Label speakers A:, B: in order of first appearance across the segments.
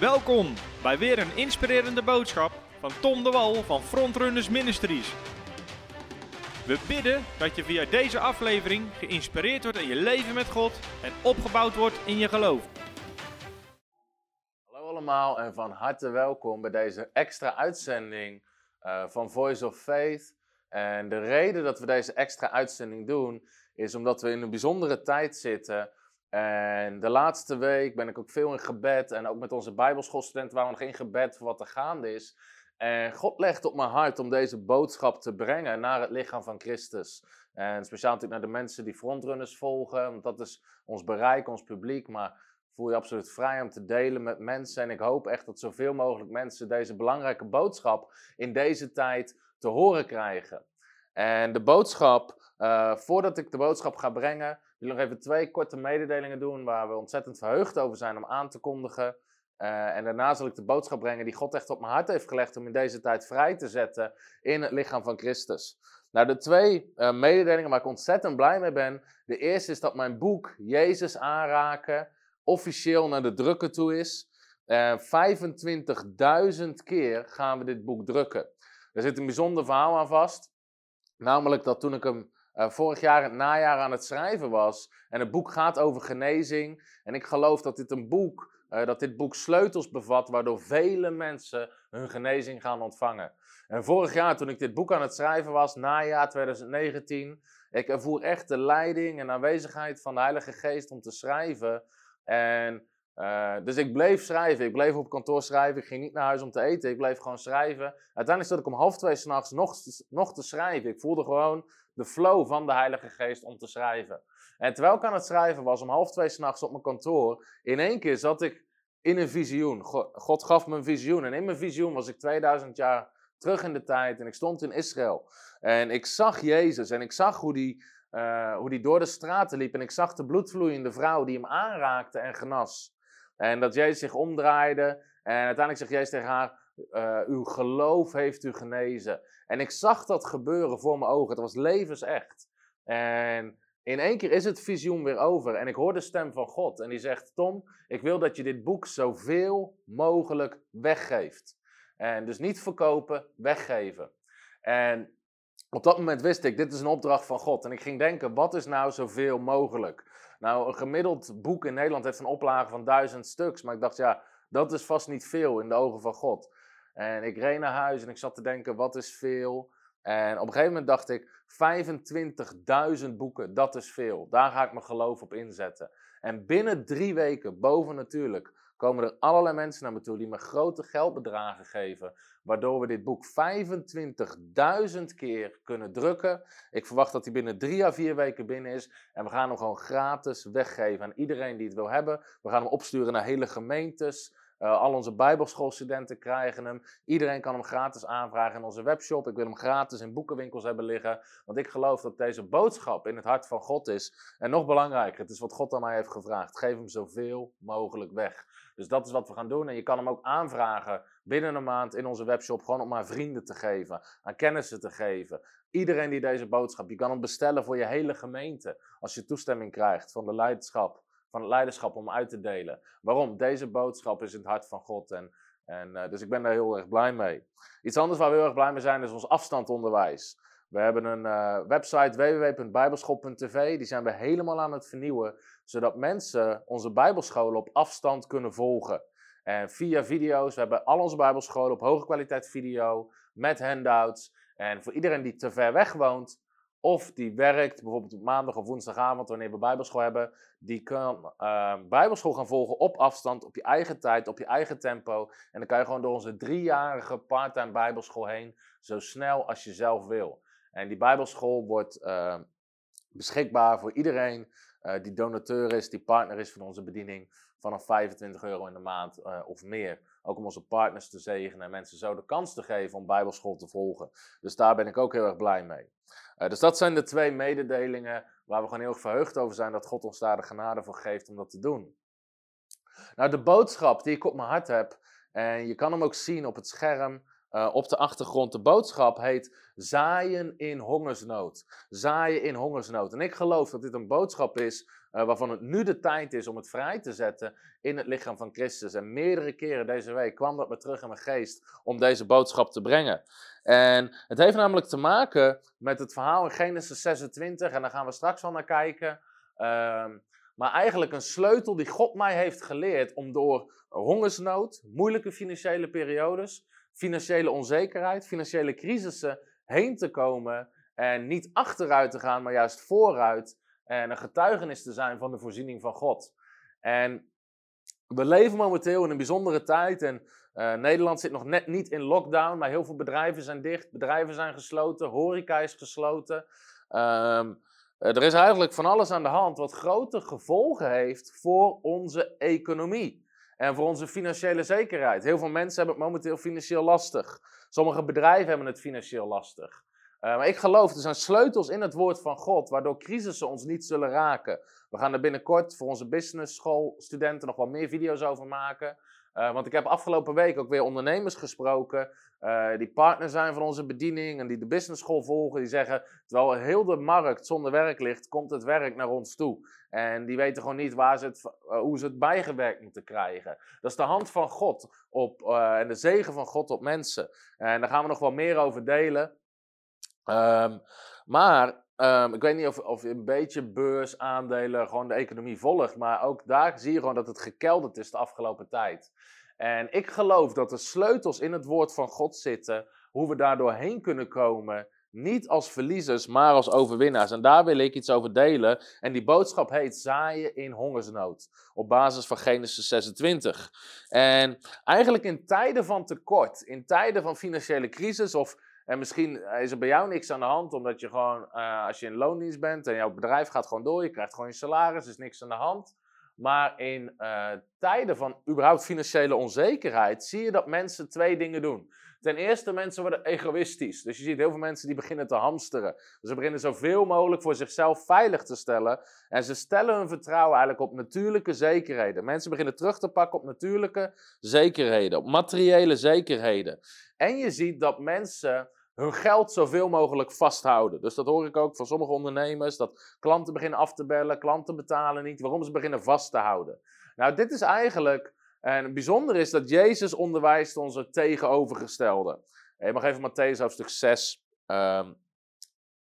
A: Welkom bij weer een inspirerende boodschap van Tom de Wal van Frontrunners Ministries. We bidden dat je via deze aflevering geïnspireerd wordt in je leven met God en opgebouwd wordt in je geloof.
B: Hallo allemaal en van harte welkom bij deze extra uitzending uh, van Voice of Faith. En de reden dat we deze extra uitzending doen is omdat we in een bijzondere tijd zitten en de laatste week ben ik ook veel in gebed. En ook met onze Bijbelschoolstudenten waren we nog in gebed voor wat er gaande is. En God legt op mijn hart om deze boodschap te brengen naar het lichaam van Christus. En speciaal natuurlijk naar de mensen die frontrunners volgen. Want dat is ons bereik, ons publiek. Maar voel je absoluut vrij om te delen met mensen. En ik hoop echt dat zoveel mogelijk mensen deze belangrijke boodschap in deze tijd te horen krijgen. En de boodschap, uh, voordat ik de boodschap ga brengen, wil nog even twee korte mededelingen doen waar we ontzettend verheugd over zijn om aan te kondigen. Uh, en daarna zal ik de boodschap brengen die God echt op mijn hart heeft gelegd om in deze tijd vrij te zetten in het lichaam van Christus. Nou, de twee uh, mededelingen waar ik ontzettend blij mee ben. De eerste is dat mijn boek Jezus aanraken officieel naar de drukker toe is. Uh, 25.000 keer gaan we dit boek drukken. Er zit een bijzonder verhaal aan vast. Namelijk dat toen ik hem uh, vorig jaar het najaar aan het schrijven was. En het boek gaat over genezing. En ik geloof dat dit een boek, uh, dat dit boek sleutels bevat waardoor vele mensen hun genezing gaan ontvangen. En vorig jaar toen ik dit boek aan het schrijven was, najaar 2019, ik ervoer echt de leiding en aanwezigheid van de Heilige Geest om te schrijven. En uh, dus ik bleef schrijven. Ik bleef op kantoor schrijven. Ik ging niet naar huis om te eten. Ik bleef gewoon schrijven. Uiteindelijk zat ik om half twee s'nachts nog, nog te schrijven. Ik voelde gewoon de flow van de Heilige Geest om te schrijven. En terwijl ik aan het schrijven was, om half twee s'nachts op mijn kantoor, in één keer zat ik in een visioen. God, gaf me een visioen. En in mijn visioen was ik 2000 jaar terug in de tijd en ik stond in Israël. En ik zag Jezus en ik zag hoe die, uh, hoe die door de straten liep. En ik zag de bloedvloeiende vrouw die hem aanraakte en genas. En dat Jezus zich omdraaide. En uiteindelijk zegt Jezus tegen haar: uh, Uw geloof heeft u genezen. En ik zag dat gebeuren voor mijn ogen. Het was levensecht. En in één keer is het visioen weer over. En ik hoor de stem van God. En die zegt: Tom, ik wil dat je dit boek zoveel mogelijk weggeeft. En dus niet verkopen, weggeven. En op dat moment wist ik, dit is een opdracht van God. En ik ging denken, wat is nou zoveel mogelijk? Nou, een gemiddeld boek in Nederland heeft een oplage van duizend stuks. Maar ik dacht, ja, dat is vast niet veel in de ogen van God. En ik reed naar huis en ik zat te denken, wat is veel? En op een gegeven moment dacht ik, 25.000 boeken, dat is veel. Daar ga ik mijn geloof op inzetten. En binnen drie weken, boven natuurlijk, komen er allerlei mensen naar me toe die me grote geldbedragen geven. Waardoor we dit boek 25.000 keer kunnen drukken. Ik verwacht dat hij binnen drie à vier weken binnen is. En we gaan hem gewoon gratis weggeven aan iedereen die het wil hebben. We gaan hem opsturen naar hele gemeentes. Uh, al onze Bijbelschoolstudenten krijgen hem. Iedereen kan hem gratis aanvragen in onze webshop. Ik wil hem gratis in boekenwinkels hebben liggen. Want ik geloof dat deze boodschap in het hart van God is. En nog belangrijker, het is wat God aan mij heeft gevraagd. Geef hem zoveel mogelijk weg. Dus dat is wat we gaan doen. En je kan hem ook aanvragen binnen een maand in onze webshop. Gewoon om aan vrienden te geven, aan kennissen te geven. Iedereen die deze boodschap, je kan hem bestellen voor je hele gemeente. Als je toestemming krijgt van de leiderschap van het leiderschap om uit te delen. Waarom? Deze boodschap is in het hart van God. En, en, uh, dus ik ben daar heel erg blij mee. Iets anders waar we heel erg blij mee zijn is ons afstandonderwijs. We hebben een uh, website www.bijbelschool.tv. Die zijn we helemaal aan het vernieuwen. Zodat mensen onze bijbelscholen op afstand kunnen volgen. En via video's. We hebben al onze bijbelscholen op hoge kwaliteit video. Met handouts. En voor iedereen die te ver weg woont. Of die werkt, bijvoorbeeld op maandag of woensdagavond, wanneer we bijbelschool hebben. Die kan uh, bijbelschool gaan volgen op afstand, op je eigen tijd, op je eigen tempo. En dan kan je gewoon door onze driejarige parttime bijbelschool heen, zo snel als je zelf wil. En die bijbelschool wordt uh, beschikbaar voor iedereen uh, die donateur is, die partner is van onze bediening, vanaf 25 euro in de maand uh, of meer. Ook om onze partners te zegenen en mensen zo de kans te geven om bijbelschool te volgen. Dus daar ben ik ook heel erg blij mee. Uh, dus dat zijn de twee mededelingen waar we gewoon heel verheugd over zijn dat God ons daar de genade voor geeft om dat te doen. Nou, de boodschap die ik op mijn hart heb, en je kan hem ook zien op het scherm, eh, op de achtergrond. De boodschap heet Zaaien in hongersnood. Zaaien in hongersnood. En ik geloof dat dit een boodschap is uh, waarvan het nu de tijd is om het vrij te zetten in het lichaam van Christus. En meerdere keren deze week kwam dat me terug in mijn geest om deze boodschap te brengen. En het heeft namelijk te maken met het verhaal in Genesis 26, en daar gaan we straks wel naar kijken. Ehm, maar eigenlijk een sleutel die God mij heeft geleerd om door hongersnood, moeilijke financiële periodes, financiële onzekerheid, financiële crisissen heen te komen en niet achteruit te gaan, maar juist vooruit en een getuigenis te zijn van de voorziening van God. En we leven momenteel in een bijzondere tijd en uh, Nederland zit nog net niet in lockdown, maar heel veel bedrijven zijn dicht, bedrijven zijn gesloten, horeca is gesloten. Um, er is eigenlijk van alles aan de hand wat grote gevolgen heeft voor onze economie en voor onze financiële zekerheid. Heel veel mensen hebben het momenteel financieel lastig. Sommige bedrijven hebben het financieel lastig. Uh, maar ik geloof, er zijn sleutels in het woord van God, waardoor crisissen ons niet zullen raken. We gaan er binnenkort voor onze business school studenten nog wel meer video's over maken. Uh, want ik heb afgelopen week ook weer ondernemers gesproken. Uh, die partner zijn van onze bediening en die de business school volgen. Die zeggen, terwijl heel de markt zonder werk ligt, komt het werk naar ons toe. En die weten gewoon niet waar ze het, uh, hoe ze het bijgewerkt moeten krijgen. Dat is de hand van God op, en de zegen van God op mensen. En daar gaan we nog wel meer over delen. Um, maar um, ik weet niet of, of je een beetje beursaandelen gewoon de economie volgt. Maar ook daar zie je gewoon dat het gekelderd is de afgelopen tijd. En ik geloof dat er sleutels in het woord van God zitten. Hoe we daardoor heen kunnen komen. Niet als verliezers, maar als overwinnaars. En daar wil ik iets over delen. En die boodschap heet zaaien in hongersnood. Op basis van Genesis 26. En eigenlijk in tijden van tekort, in tijden van financiële crisis of en misschien is er bij jou niks aan de hand, omdat je gewoon, uh, als je in loondienst bent en jouw bedrijf gaat gewoon door, je krijgt gewoon je salaris, is niks aan de hand. Maar in uh, tijden van überhaupt financiële onzekerheid zie je dat mensen twee dingen doen. Ten eerste, mensen worden egoïstisch. Dus je ziet heel veel mensen die beginnen te hamsteren. Dus ze beginnen zoveel mogelijk voor zichzelf veilig te stellen. En ze stellen hun vertrouwen eigenlijk op natuurlijke zekerheden. Mensen beginnen terug te pakken op natuurlijke zekerheden, op materiële zekerheden. En je ziet dat mensen hun geld zoveel mogelijk vasthouden. Dus dat hoor ik ook van sommige ondernemers, dat klanten beginnen af te bellen, klanten betalen niet, waarom ze beginnen vast te houden. Nou, dit is eigenlijk, en bijzonder is dat Jezus onderwijst ons het tegenovergestelde. Je mag even Matthäus hoofdstuk 6 um,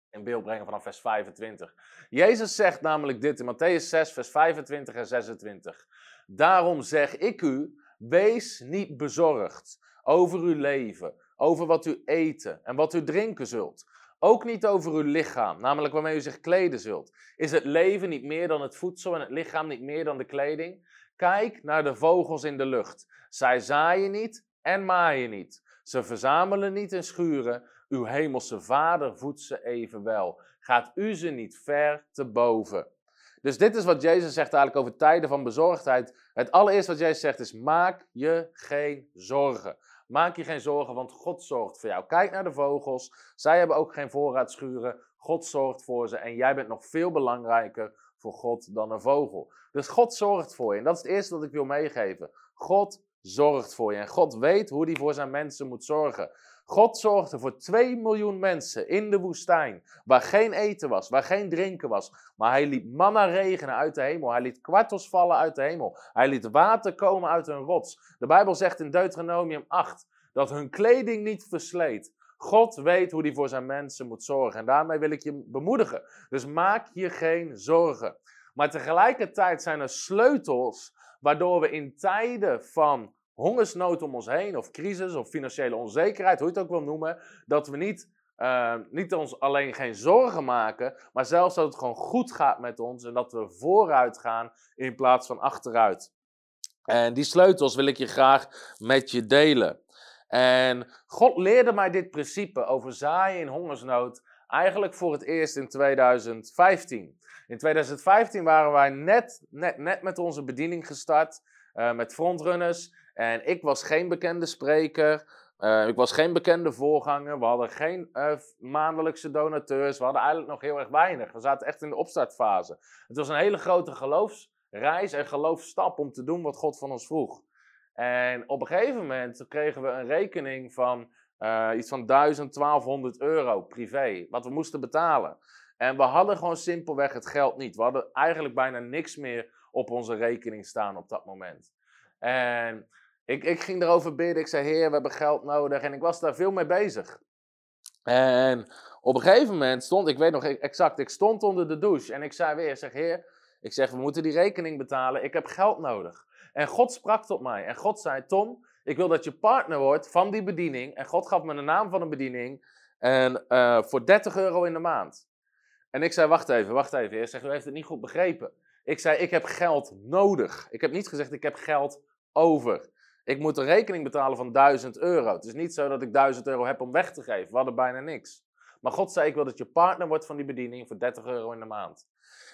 B: in beeld brengen vanaf vers 25. Jezus zegt namelijk dit in Matthäus 6, vers 25 en 26. Daarom zeg ik u, wees niet bezorgd over uw leven over wat u eten en wat u drinken zult. Ook niet over uw lichaam, namelijk waarmee u zich kleden zult. Is het leven niet meer dan het voedsel en het lichaam niet meer dan de kleding? Kijk naar de vogels in de lucht. Zij zaaien niet en maaien niet. Ze verzamelen niet en schuren. Uw hemelse vader voedt ze evenwel. Gaat u ze niet ver te boven? Dus dit is wat Jezus zegt eigenlijk over tijden van bezorgdheid. Het allereerste wat Jezus zegt is: maak je geen zorgen. Maak je geen zorgen, want God zorgt voor jou. Kijk naar de vogels. Zij hebben ook geen voorraadschuren. God zorgt voor ze. En jij bent nog veel belangrijker voor God dan een vogel. Dus God zorgt voor je. En dat is het eerste wat ik wil meegeven. God zorgt voor je. En God weet hoe hij voor zijn mensen moet zorgen. God zorgde voor 2 miljoen mensen in de woestijn, waar geen eten was, waar geen drinken was. Maar hij liet manna regenen uit de hemel. Hij liet kwartels vallen uit de hemel. Hij liet water komen uit een rots. De Bijbel zegt in Deuteronomium 8 dat hun kleding niet versleet. God weet hoe hij voor zijn mensen moet zorgen. En daarmee wil ik je bemoedigen. Dus maak je geen zorgen. Maar tegelijkertijd zijn er sleutels waardoor we in tijden van hongersnood om ons heen, of crisis, of financiële onzekerheid, hoe je het ook wil noemen, dat we niet, uh, niet ons alleen geen zorgen maken, maar zelfs dat het gewoon goed gaat met ons en dat we vooruit gaan in plaats van achteruit. En die sleutels wil ik je graag met je delen. En God leerde mij dit principe over zaaien in hongersnood eigenlijk voor het eerst in 2015. In 2015 waren wij net, net, net met onze bediening gestart, uh, met frontrunners. En ik was geen bekende spreker. Uh, ik was geen bekende voorganger. We hadden geen uh, maandelijkse donateurs. We hadden eigenlijk nog heel erg weinig. We zaten echt in de opstartfase. Het was een hele grote geloofsreis en geloofstap om te doen wat God van ons vroeg. En op een gegeven moment kregen we een rekening van Eh, iets van 1000, 1200 euro privé, wat we moesten betalen. En we hadden gewoon simpelweg het geld niet. We hadden eigenlijk bijna niks meer op onze rekening staan op dat moment. En ik, ik ging erover bidden. Ik zei, Heer, we hebben geld nodig. En ik was daar veel mee bezig. En op een gegeven moment stond, ik weet nog exact, ik stond onder de douche. En ik zei weer, zeg, Heer, ik zeg, we moeten die rekening betalen. Ik heb geld nodig. En God sprak tot mij. En God zei, Tom, ik wil dat je partner wordt van die bediening. En God gaf me de naam van een bediening. En uh, voor 30 euro in de maand. En ik zei, wacht even, wacht even. Hij zegt, u heeft het niet goed begrepen. Ik zei, ik heb geld nodig. Ik heb niet gezegd, ik heb geld over. Ik moet een rekening betalen van 1000 euro. Het is niet zo dat ik 1000 euro heb om weg te geven. We hadden bijna niks. Maar God zei, ik wil dat je partner wordt van die bediening voor 30 euro in de maand.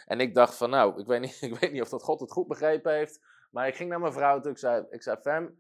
B: En ik dacht van, nou, ik weet niet, ik weet niet of dat God het goed begrepen heeft. Maar ik ging naar mijn vrouw toe. Ik zei, ik zei Fem,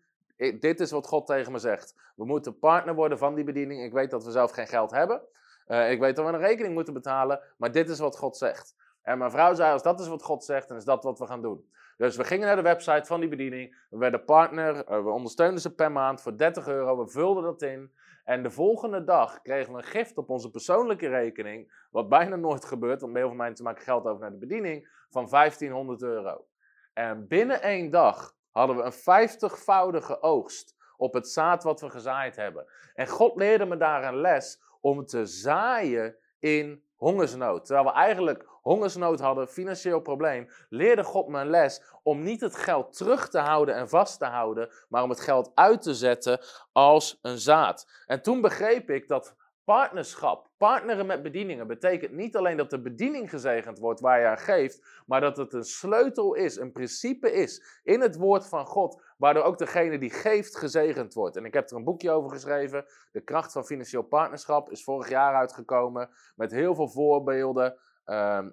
B: dit is wat God tegen me zegt. We moeten partner worden van die bediening. Ik weet dat we zelf geen geld hebben. Uh, ik weet dat we een rekening moeten betalen. Maar dit is wat God zegt. En mijn vrouw zei, als dat is wat God zegt, dan is dat wat we gaan doen. Dus we gingen naar de website van die bediening. We werden partner. Eh, we ondersteunden ze per maand voor 30 euro. We vulden dat in. En de volgende dag kregen we een gift op onze persoonlijke rekening. Wat bijna nooit gebeurt, want heel veel mensen maken geld over naar de bediening. Van 1500 euro. En binnen één dag hadden we een vijftigvoudige oogst op het zaad wat we gezaaid hebben. En God leerde me daar een les om te zaaien in hongersnood. Terwijl we eigenlijk hongersnood hadden, financieel probleem, leerde God me een les om niet het geld terug te houden en vast te houden, maar om het geld uit te zetten als een zaad. En toen begreep ik dat partnerschap, partneren met bedieningen, betekent niet alleen dat de bediening gezegend wordt waar je aan geeft, maar dat het een sleutel is, een principe is in het woord van God, waardoor ook degene die geeft gezegend wordt. En ik heb er een boekje over geschreven, De kracht van financieel partnerschap, is vorig jaar uitgekomen, met heel veel voorbeelden. Ehm,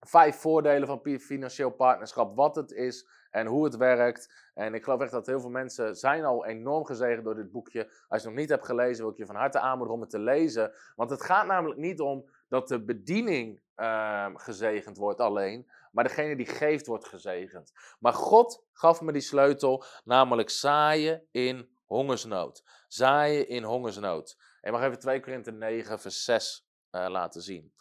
B: vijf voordelen van financieel partnerschap, wat het is en hoe het werkt. En ik geloof echt dat heel veel mensen zijn al enorm gezegend door dit boekje. Als je het nog niet hebt gelezen, wil ik je van harte aanmoedigen om het te lezen. Want het gaat namelijk niet om dat de bediening uh, gezegend wordt alleen, maar degene die geeft wordt gezegend. Maar God gaf me die sleutel, namelijk zaaien in hongersnood. Zaaien in hongersnood. En mag even 2 Korinthe 9 vers 6 uh, laten zien.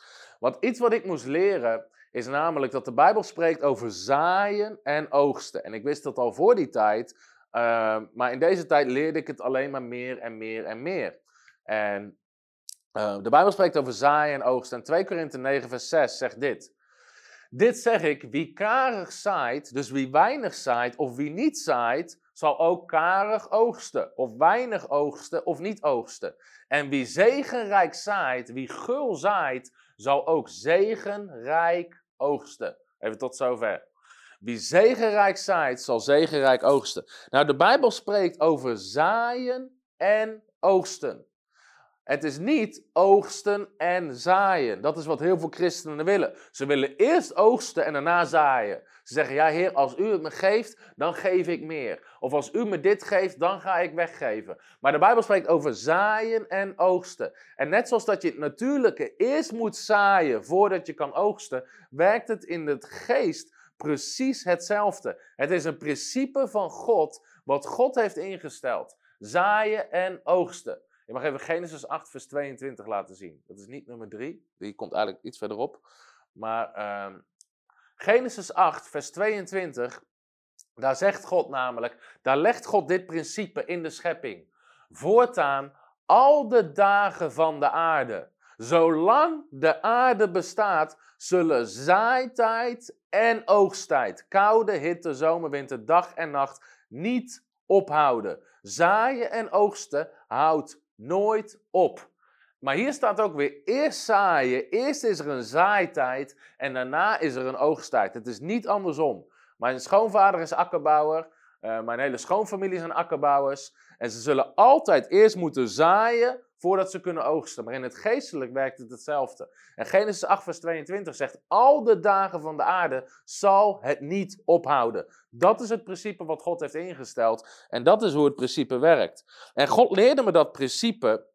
B: Want iets wat ik moest leren is namelijk dat de Bijbel spreekt over zaaien en oogsten. En ik wist dat al voor die tijd, uh, maar in deze tijd leerde ik het alleen maar meer en meer en meer. En uh, de Bijbel spreekt over zaaien en oogsten. En 2 Korinthe 9, vers 6 zegt dit. Dit zeg ik, wie karig zaait, dus wie weinig zaait of wie niet zaait, zal ook karig oogsten, of weinig oogsten of niet oogsten. En wie zegenrijk zaait, wie gul zaait, zal ook zegenrijk oogsten. Even tot zover. Wie zegenrijk zaait, zal zegenrijk oogsten. Nou, de Bijbel spreekt over zaaien en oogsten. Het is niet oogsten en zaaien. Dat is wat heel veel christenen willen. Ze willen eerst oogsten en daarna zaaien. Ze zeggen, ja heer, als u het me geeft, dan geef ik meer. Of als u me dit geeft, dan ga ik weggeven. Maar de Bijbel spreekt over zaaien en oogsten. En net zoals dat je het natuurlijke eerst moet zaaien voordat je kan oogsten, werkt het in het geest precies hetzelfde. Het is een principe van God, wat God heeft ingesteld. Zaaien en oogsten. Ik mag even Genesis 8, vers 22 laten zien. Dat is niet nummer 3, die komt eigenlijk iets verderop. Maar uh, Genesis 8, vers 22, daar zegt God namelijk, daar legt God dit principe in de schepping. Voortaan al de dagen van de aarde, zolang de aarde bestaat, zullen zaaitijd en oogsttijd, koude, hitte, zomer, winter, dag en nacht niet ophouden. Zaaien en oogsten houdt nooit op. Maar hier staat ook weer eerst zaaien. Eerst is er een zaaitijd en daarna is er een oogsttijd. Het is niet andersom. Mijn schoonvader is akkerbouwer. Uh, mijn hele schoonfamilie zijn akkerbouwers. En ze zullen altijd eerst moeten zaaien voordat ze kunnen oogsten. Maar in het geestelijk werkt het hetzelfde. En Genesis 8, vers 22 zegt: Al de dagen van de aarde zal het niet ophouden. Dat is het principe wat God heeft ingesteld. En dat is hoe het principe werkt. En God leerde me dat principe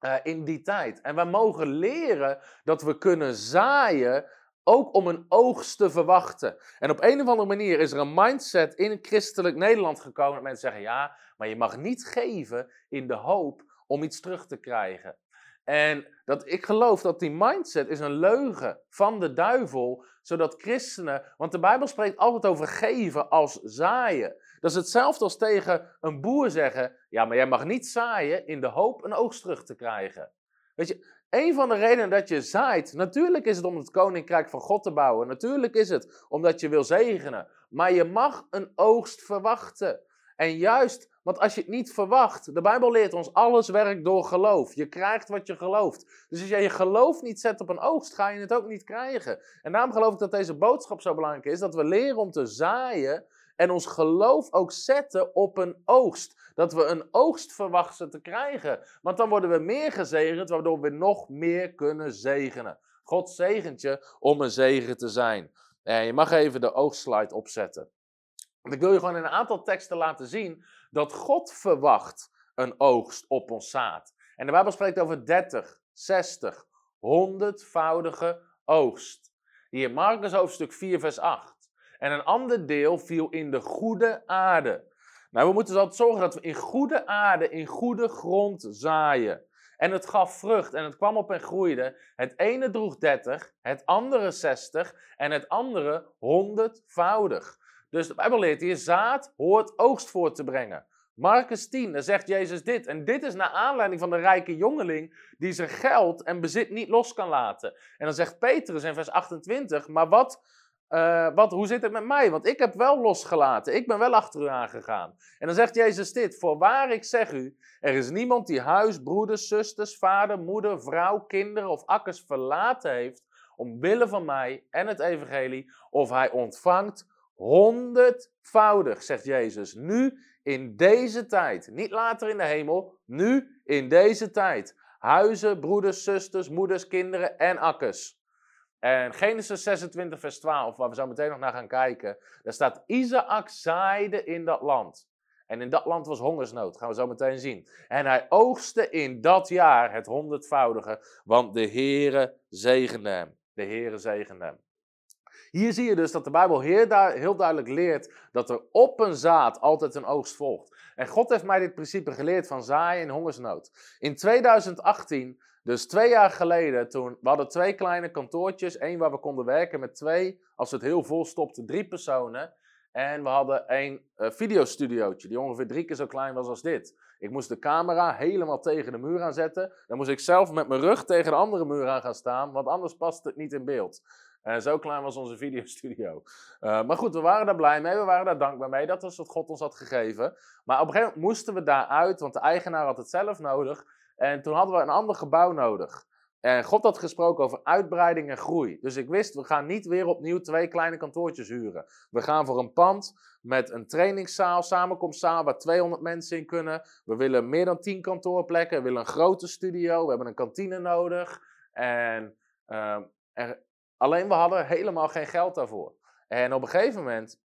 B: uh, in die tijd. En we mogen leren dat we kunnen zaaien ook om een oogst te verwachten. En op een of andere manier is er een mindset in christelijk Nederland gekomen dat mensen zeggen: ja, maar je mag niet geven in de hoop om iets terug te krijgen. En dat, ik geloof dat die mindset is een leugen van de duivel, zodat christenen, want de Bijbel spreekt altijd over geven als zaaien. Dat is hetzelfde als tegen een boer zeggen, ja, maar jij mag niet zaaien in de hoop een oogst terug te krijgen. Weet je, een van de redenen dat je zaait, natuurlijk is het om het koninkrijk van God te bouwen. Natuurlijk is het omdat je wil zegenen. Maar je mag een oogst verwachten. En juist, want als je het niet verwacht, de Bijbel leert ons, alles werkt door geloof. Je krijgt wat je gelooft. Dus als jij je geloof niet zet op een oogst, ga je het ook niet krijgen. En daarom geloof ik dat deze boodschap zo belangrijk is, dat we leren om te zaaien en ons geloof ook zetten op een oogst. Dat we een oogst verwachten te krijgen. Want dan worden we meer gezegend, waardoor we nog meer kunnen zegenen. God zegent je om een zegen te zijn. En je mag even de oogstslide opzetten. Want ik wil je gewoon in een aantal teksten laten zien dat God verwacht een oogst op ons zaad. En de Bijbel spreekt over 30, 60, 100voudige oogst. Hier Marcus hoofdstuk 4 vers 8. En een ander deel viel in de goede aarde. Nou, we moeten dus zorgen dat we in goede aarde, in goede grond zaaien. En het gaf vrucht en het kwam op en groeide. Het ene droeg 30, het andere 60 en het andere 100voudig. Dus de Bijbel leert hier, zaad hoort oogst voor te brengen. Marcus 10, daar zegt Jezus dit. En dit is naar aanleiding van de rijke jongeling die zijn geld en bezit niet los kan laten. En dan zegt Petrus in vers 28, maar wat, uh, wat, hoe zit het met mij? Want ik heb wel losgelaten, ik ben wel achter u aangegaan. En dan zegt Jezus dit, voorwaar ik zeg u, er is niemand die huis, broeders, zusters, vader, moeder, vrouw, kinderen of akkers verlaten heeft, omwille van mij en het evangelie, of hij ontvangt honderdvoudig, zegt Jezus, nu in deze tijd. Niet later in de hemel, nu in deze tijd. Huizen, broeders, zusters, moeders, kinderen en akkers. En Genesis 26, vers 12, waar we zo meteen nog naar gaan kijken, daar staat: Isaac zaaide in dat land. En in dat land was hongersnood, gaan we zo meteen zien. En hij oogste in dat jaar het honderdvoudige, want de Heere zegende hem. De Heere zegende hem. Hier zie je dus dat de Bijbel heel, duidelijk leert dat er op een zaad altijd een oogst volgt. En God heeft mij dit principe geleerd van zaaien in hongersnood. In 2018, dus twee jaar geleden, toen we hadden twee kleine kantoortjes. één waar we konden werken met twee, als het heel vol stopte, drie personen. En we hadden een uh, videostudiootje die ongeveer drie keer zo klein was als dit. Ik moest de camera helemaal tegen de muur aanzetten. Dan moest ik zelf met mijn rug tegen de andere muur aan gaan staan, want anders past het niet in beeld. Zo klein was onze videostudio. Uh, maar goed, we waren daar blij mee, we waren daar dankbaar mee. Dat was wat God ons had gegeven. Maar op een gegeven moment moesten we daaruit, want de eigenaar had het zelf nodig. En toen hadden we een ander gebouw nodig. En God had gesproken over uitbreiding en groei. Dus ik wist, we gaan niet weer opnieuw twee kleine kantoortjes huren. We gaan voor een pand met een trainingszaal, samenkomstzaal waar 200 mensen in kunnen. We willen meer dan 10 kantoorplekken. We willen een grote studio. We hebben een kantine nodig. En uh, er, Alleen we hadden helemaal geen geld daarvoor. En op een gegeven moment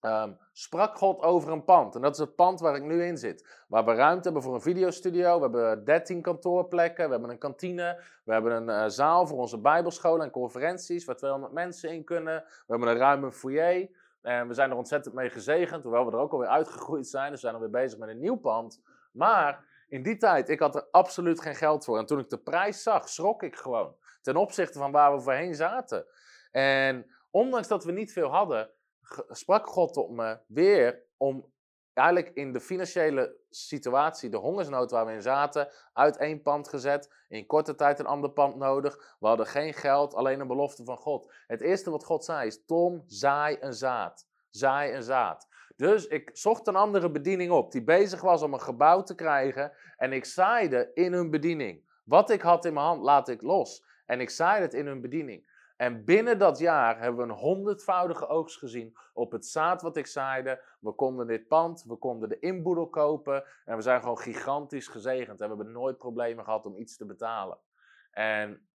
B: ehm, sprak God over een pand. En dat is het pand waar ik nu in zit. Waar we ruimte hebben voor een videostudio. We hebben 13 kantoorplekken. We hebben een kantine. We hebben een uh, zaal voor onze bijbelscholen en conferenties. Waar 200 mensen in kunnen. We hebben een ruime foyer. En we zijn er ontzettend mee gezegend. Hoewel we er ook alweer uitgegroeid zijn. Dus we zijn alweer bezig met een nieuw pand. Maar in die tijd, ik had er absoluut geen geld voor. En toen ik de prijs zag, schrok ik gewoon ten opzichte van waar we voorheen zaten. En ondanks dat we niet veel hadden, sprak God tot me weer om eigenlijk in de financiële situatie, de hongersnood waar we in zaten, uit één pand gezet, in korte tijd een ander pand nodig. We hadden geen geld, alleen een belofte van God. Het eerste wat God zei is, Tom, zaai een zaad. Zaai een zaad. Dus ik zocht een andere bediening op, die bezig was om een gebouw te krijgen. En ik zaaide in hun bediening. Wat ik had in mijn hand, laat ik los. En ik zei het in hun bediening. En binnen dat jaar hebben we een honderdvoudige oogst gezien op het zaad wat ik zaaide. We konden dit pand, we konden de inboedel kopen en we zijn gewoon gigantisch gezegend. En we hebben nooit problemen gehad om iets te betalen. En,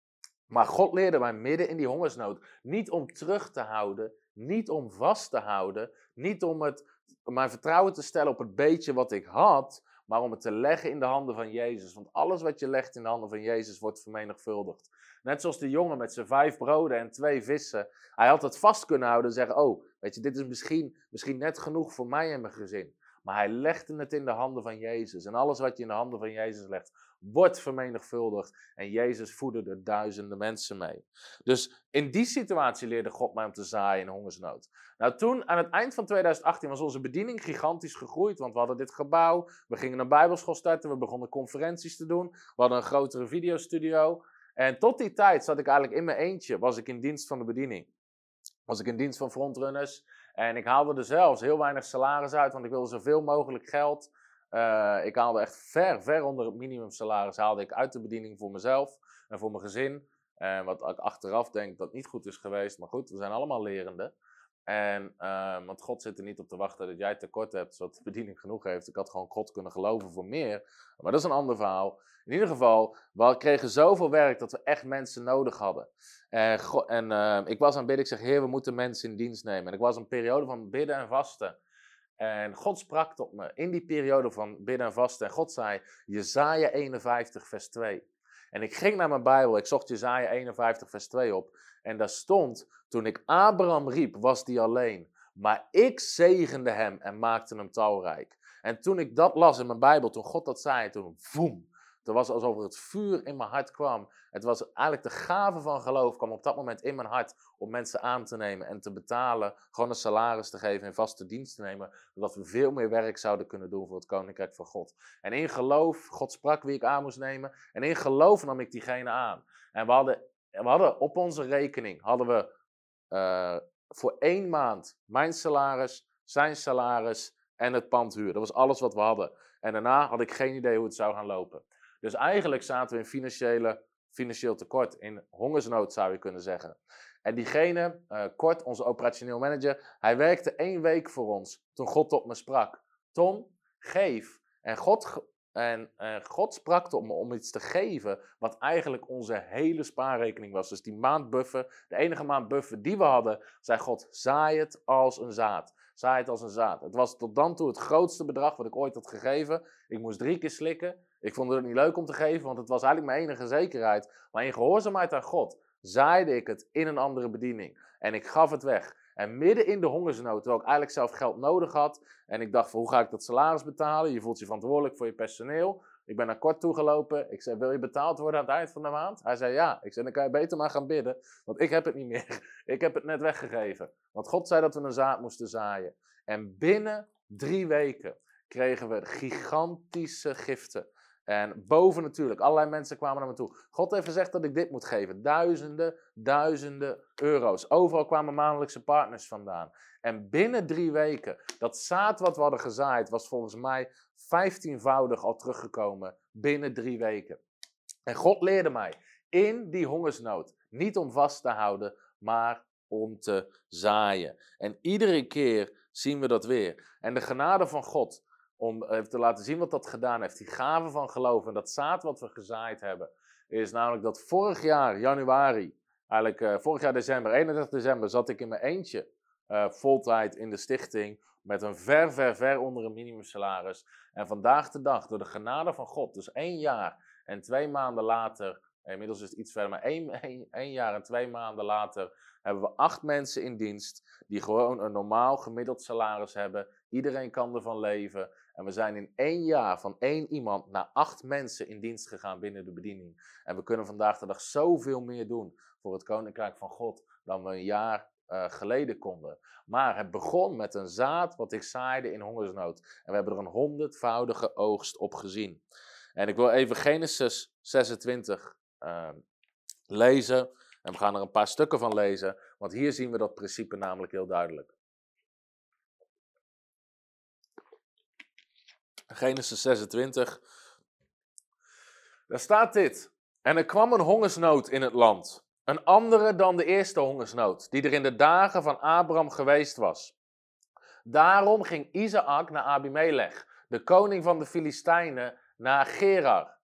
B: maar God leerde mij midden in die hongersnood niet om terug te houden, niet om vast te houden, niet om het, mijn vertrouwen te stellen op het beetje wat ik had, maar om het te leggen in de handen van Jezus. Want alles wat je legt in de handen van Jezus wordt vermenigvuldigd. Net zoals de jongen met zijn vijf broden en twee vissen. Hij had het vast kunnen houden en zeggen: Oh, weet je, dit is misschien, misschien net genoeg voor mij en mijn gezin. Maar hij legde het in de handen van Jezus. En alles wat je in de handen van Jezus legt, wordt vermenigvuldigd. En Jezus voedde er duizenden mensen mee. Dus in die situatie leerde God mij om te zaaien in hongersnood. Nou, toen aan het eind van 2018 was onze bediening gigantisch gegroeid. Want we hadden dit gebouw, we gingen een Bijbelschool starten, we begonnen conferenties te doen. We hadden een grotere videostudio. En tot die tijd zat ik eigenlijk in mijn eentje, was ik in dienst van de bediening. Was ik in dienst van frontrunners. En ik haalde er zelfs heel weinig salaris uit, want ik wilde zoveel mogelijk geld. Uh, ik haalde echt ver, ver onder het minimumsalaris haalde ik uit de bediening voor mezelf en voor mijn gezin. Wat ik achteraf denk dat niet goed is geweest, maar goed, we zijn allemaal lerende. En, uh, want God zit er niet op te wachten dat jij tekort hebt, zodat de bediening genoeg heeft. Ik had gewoon God kunnen geloven voor meer. Maar dat is een ander verhaal. In ieder geval, we kregen zoveel werk dat we echt mensen nodig hadden. En, en uh, ik was aan het bidden, ik zeg, Heer, we moeten mensen in dienst nemen. En ik was een periode van bidden en vasten. En God sprak tot me in die periode van bidden en vasten. En God zei, Jezaja 51 vers 2. En ik ging naar mijn Bijbel, ik zocht Jezaja 51 vers 2 op. En daar stond, toen ik Abraham riep, was die alleen. Maar ik zegende hem en maakte hem talrijk. En toen ik dat las in mijn Bijbel, toen God dat zei, toen voem, het was alsof het vuur in mijn hart kwam. Het was eigenlijk de gave van geloof kwam op dat moment in mijn hart om mensen aan te nemen en te betalen, gewoon een salaris te geven en vaste dienst te nemen, zodat we veel meer werk zouden kunnen doen voor het koninkrijk van God. En in geloof, God sprak wie ik aan moest nemen, en in geloof nam ik diegene aan. En we hadden, we hadden op onze rekening hadden we uh, voor één maand mijn salaris, zijn salaris en het pandhuur. Dat was alles wat we hadden. En daarna had ik geen idee hoe het zou gaan lopen. Dus eigenlijk zaten we in financiële, financieel tekort, in hongersnood zou je kunnen zeggen. En diegene, uh, Kort, onze operationeel manager, hij werkte één week voor ons toen God tot me sprak. Tom, geef. En God, en God sprak tot me om iets te geven wat eigenlijk onze hele spaarrekening was. Dus die maandbuffer, de enige maandbuffer die we hadden, zei God, zaai het als een zaad. Zaai het als een zaad. Het was tot dan toe het grootste bedrag wat ik ooit had gegeven. Ik moest drie keer slikken. Ik vond het niet leuk om te geven, want het was eigenlijk mijn enige zekerheid. Maar in gehoorzaamheid aan God zaaide ik het in een andere bediening. En ik gaf het weg. En midden in de hongersnood, terwijl ik eigenlijk zelf geld nodig had. En ik dacht van, hoe ga ik dat salaris betalen? Je voelt je verantwoordelijk voor je personeel. Ik ben naar kort toegelopen. Ik zei, wil je betaald worden aan het eind van de maand? Hij zei, ja. Ik zei, dan kan je beter maar gaan bidden. Want ik heb het niet meer. Ik heb het net weggegeven. Want God zei dat we een zaad moesten zaaien. En binnen drie weken kregen we gigantische giften. En boven natuurlijk, allerlei mensen kwamen naar me toe. God heeft gezegd dat ik dit moet geven. Duizenden, duizenden euro's. Overal kwamen maandelijkse partners vandaan. En binnen drie weken, dat zaad wat we hadden gezaaid, was volgens mij vijftienvoudig al teruggekomen binnen drie weken. En God leerde mij in die hongersnood niet om vast te houden, maar om te zaaien. En iedere keer zien we dat weer. En de genade van God om te laten zien wat dat gedaan heeft. Die gave van geloof en dat zaad wat we gezaaid hebben, is namelijk dat vorig jaar, januari, eigenlijk uh, vorig jaar december, 31 december, zat ik in mijn eentje uh, voltijd in de stichting met een ver, ver, ver onder een minimumsalaris. En vandaag de dag, door de genade van God, dus één jaar en twee maanden later, inmiddels is het iets verder, maar één, één jaar en twee maanden later, hebben we acht mensen in dienst die gewoon een normaal gemiddeld salaris hebben. Iedereen kan ervan leven. En we zijn in één jaar van één iemand naar acht mensen in dienst gegaan binnen de bediening. En we kunnen vandaag de dag zoveel meer doen voor het Koninkrijk van God dan we een jaar uh, geleden konden. Maar het begon met een zaad wat ik zaaide in hongersnood. En we hebben er een honderdvoudige oogst op gezien. En ik wil even Genesis 26 uh, lezen. En we gaan er een paar stukken van lezen, want hier zien we dat principe namelijk heel duidelijk. Genesis 26. Daar staat dit. En er kwam een hongersnood in het land. Een andere dan de eerste hongersnood, die er in de dagen van Abraham geweest was. Daarom ging Isaac naar Abimelech, de koning van de Filistijnen, naar Gerar.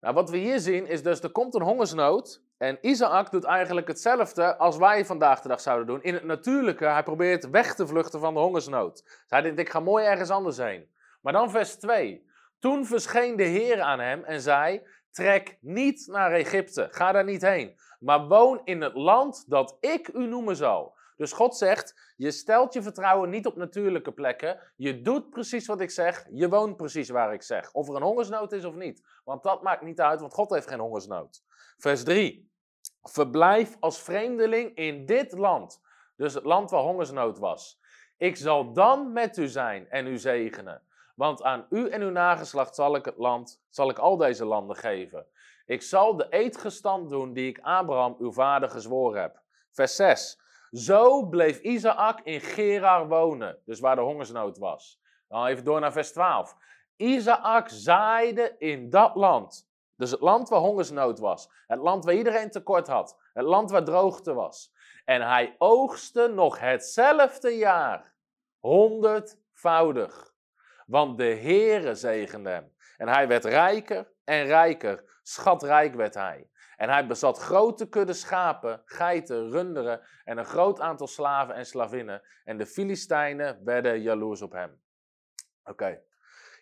B: Nou, wat we hier zien is dus, er komt een hongersnood. En Isaac doet eigenlijk hetzelfde als wij vandaag de dag zouden doen. In het natuurlijke, hij probeert weg te vluchten van de hongersnood. hij denkt, ik ga mooi ergens anders heen. Maar dan vers 2. Toen verscheen de Heer aan hem en zei, trek niet naar Egypte, ga daar niet heen. Maar woon in het land dat ik u noemen zal. Dus God zegt, je stelt je vertrouwen niet op natuurlijke plekken. Je doet precies wat ik zeg. Je woont precies waar ik zeg. Of er een hongersnood is of niet. Want dat maakt niet uit, want God heeft geen hongersnood. Vers 3. Verblijf als vreemdeling in dit land. Dus het land waar hongersnood was. Ik zal dan met u zijn en u zegenen. Want aan u en uw nageslacht zal ik het land, zal ik al deze landen geven. Ik zal de eedgestand doen die ik Abraham, uw vader, gezworen heb. Vers 6. Zo bleef Isaac in Gerar wonen, dus waar de hongersnood was. Dan even door naar vers 12. Isaac zaaide in dat land. Dus het land waar hongersnood was. Het land waar iedereen tekort had. Het land waar droogte was. En hij oogste nog hetzelfde jaar. Honderdvoudig. Want de Heere zegende hem. En hij werd rijker en rijker. Schatrijk werd hij. En hij bezat grote kudde schapen, geiten, runderen en een groot aantal slaven en slavinnen. En de Filistijnen werden jaloers op hem. Oké.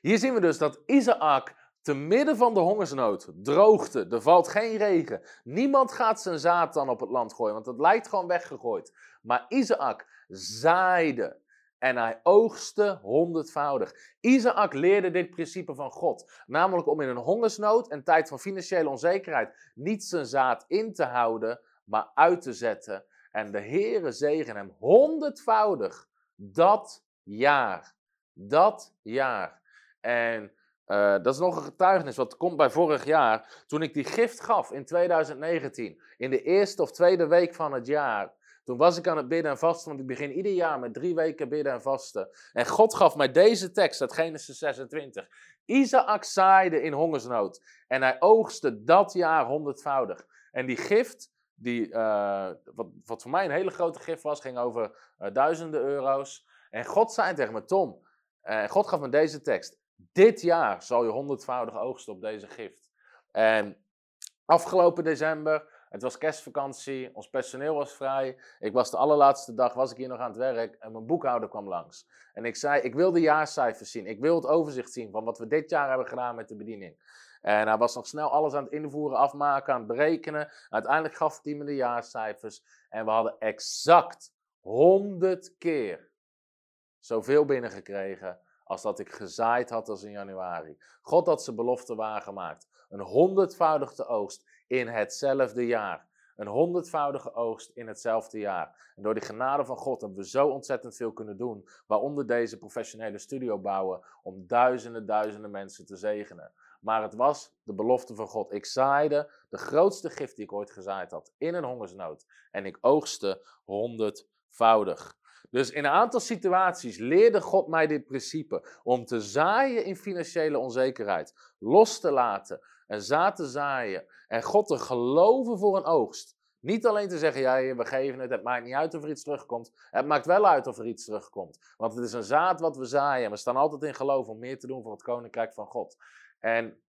B: Hier zien we dus dat Isaac te midden van de hongersnood, droogte, er valt geen regen. Niemand gaat zijn zaad dan op het land gooien, want het lijkt gewoon weggegooid. Maar Isaac zaaide en hij oogste honderdvoudig. Isaac leerde dit principe van God, namelijk om in een hongersnood en tijd van financiële onzekerheid niet zijn zaad in te houden, maar uit te zetten. En de Heere zegen hem honderdvoudig dat jaar. Dat jaar. En uh, dat is nog een getuigenis, wat komt bij vorig jaar. Toen ik die gift gaf in 2019, in de eerste of tweede week van het jaar, toen was ik aan het bidden en vasten, want ik begin ieder jaar met drie weken bidden en vasten. En God gaf mij deze tekst uit Genesis 26. Isaac zaaide in hongersnood en hij oogste dat jaar honderdvoudig. En die gift, die, uh, wat, wat voor mij een hele grote gift was, ging over uh, duizenden euro's. En God zei tegen me, Tom, en uh, God gaf me deze tekst. Dit jaar zal je honderdvoudig oogsten op deze gift. En afgelopen december het was kerstvakantie, ons personeel was vrij. Ik was de allerlaatste dag, was ik hier nog aan het werk en mijn boekhouder kwam langs. En ik zei, ik wil de jaarcijfers zien. Ik wil het overzicht zien van wat we dit jaar hebben gedaan met de bediening. En hij was nog snel alles aan het invoeren, afmaken, aan het berekenen. Uiteindelijk gaf hij me de jaarcijfers. En we hadden exact 100 keer zoveel binnengekregen als dat ik gezaaid had als in januari. God had zijn belofte waargemaakt. Een honderdvoudige oogst in hetzelfde jaar. Een honderdvoudige oogst in hetzelfde jaar. En door de genade van God hebben we zo ontzettend veel kunnen doen. Waaronder deze professionele studio bouwen om duizenden, duizenden mensen te zegenen. Maar het was de belofte van God. Ik zaaide de grootste gift die ik ooit gezaaid had in een hongersnood. En ik oogste honderdvoudig. Dus in een aantal situaties leerde God mij dit principe om te zaaien in financiële onzekerheid, los te laten en zaad te zaaien en God te geloven voor een oogst. Niet alleen te zeggen, ja, we geven het, het maakt niet uit of er iets terugkomt. Het maakt wel uit of er iets terugkomt. Want het is een zaad wat we zaaien. En we staan altijd in geloof om meer te doen voor het koninkrijk van God. En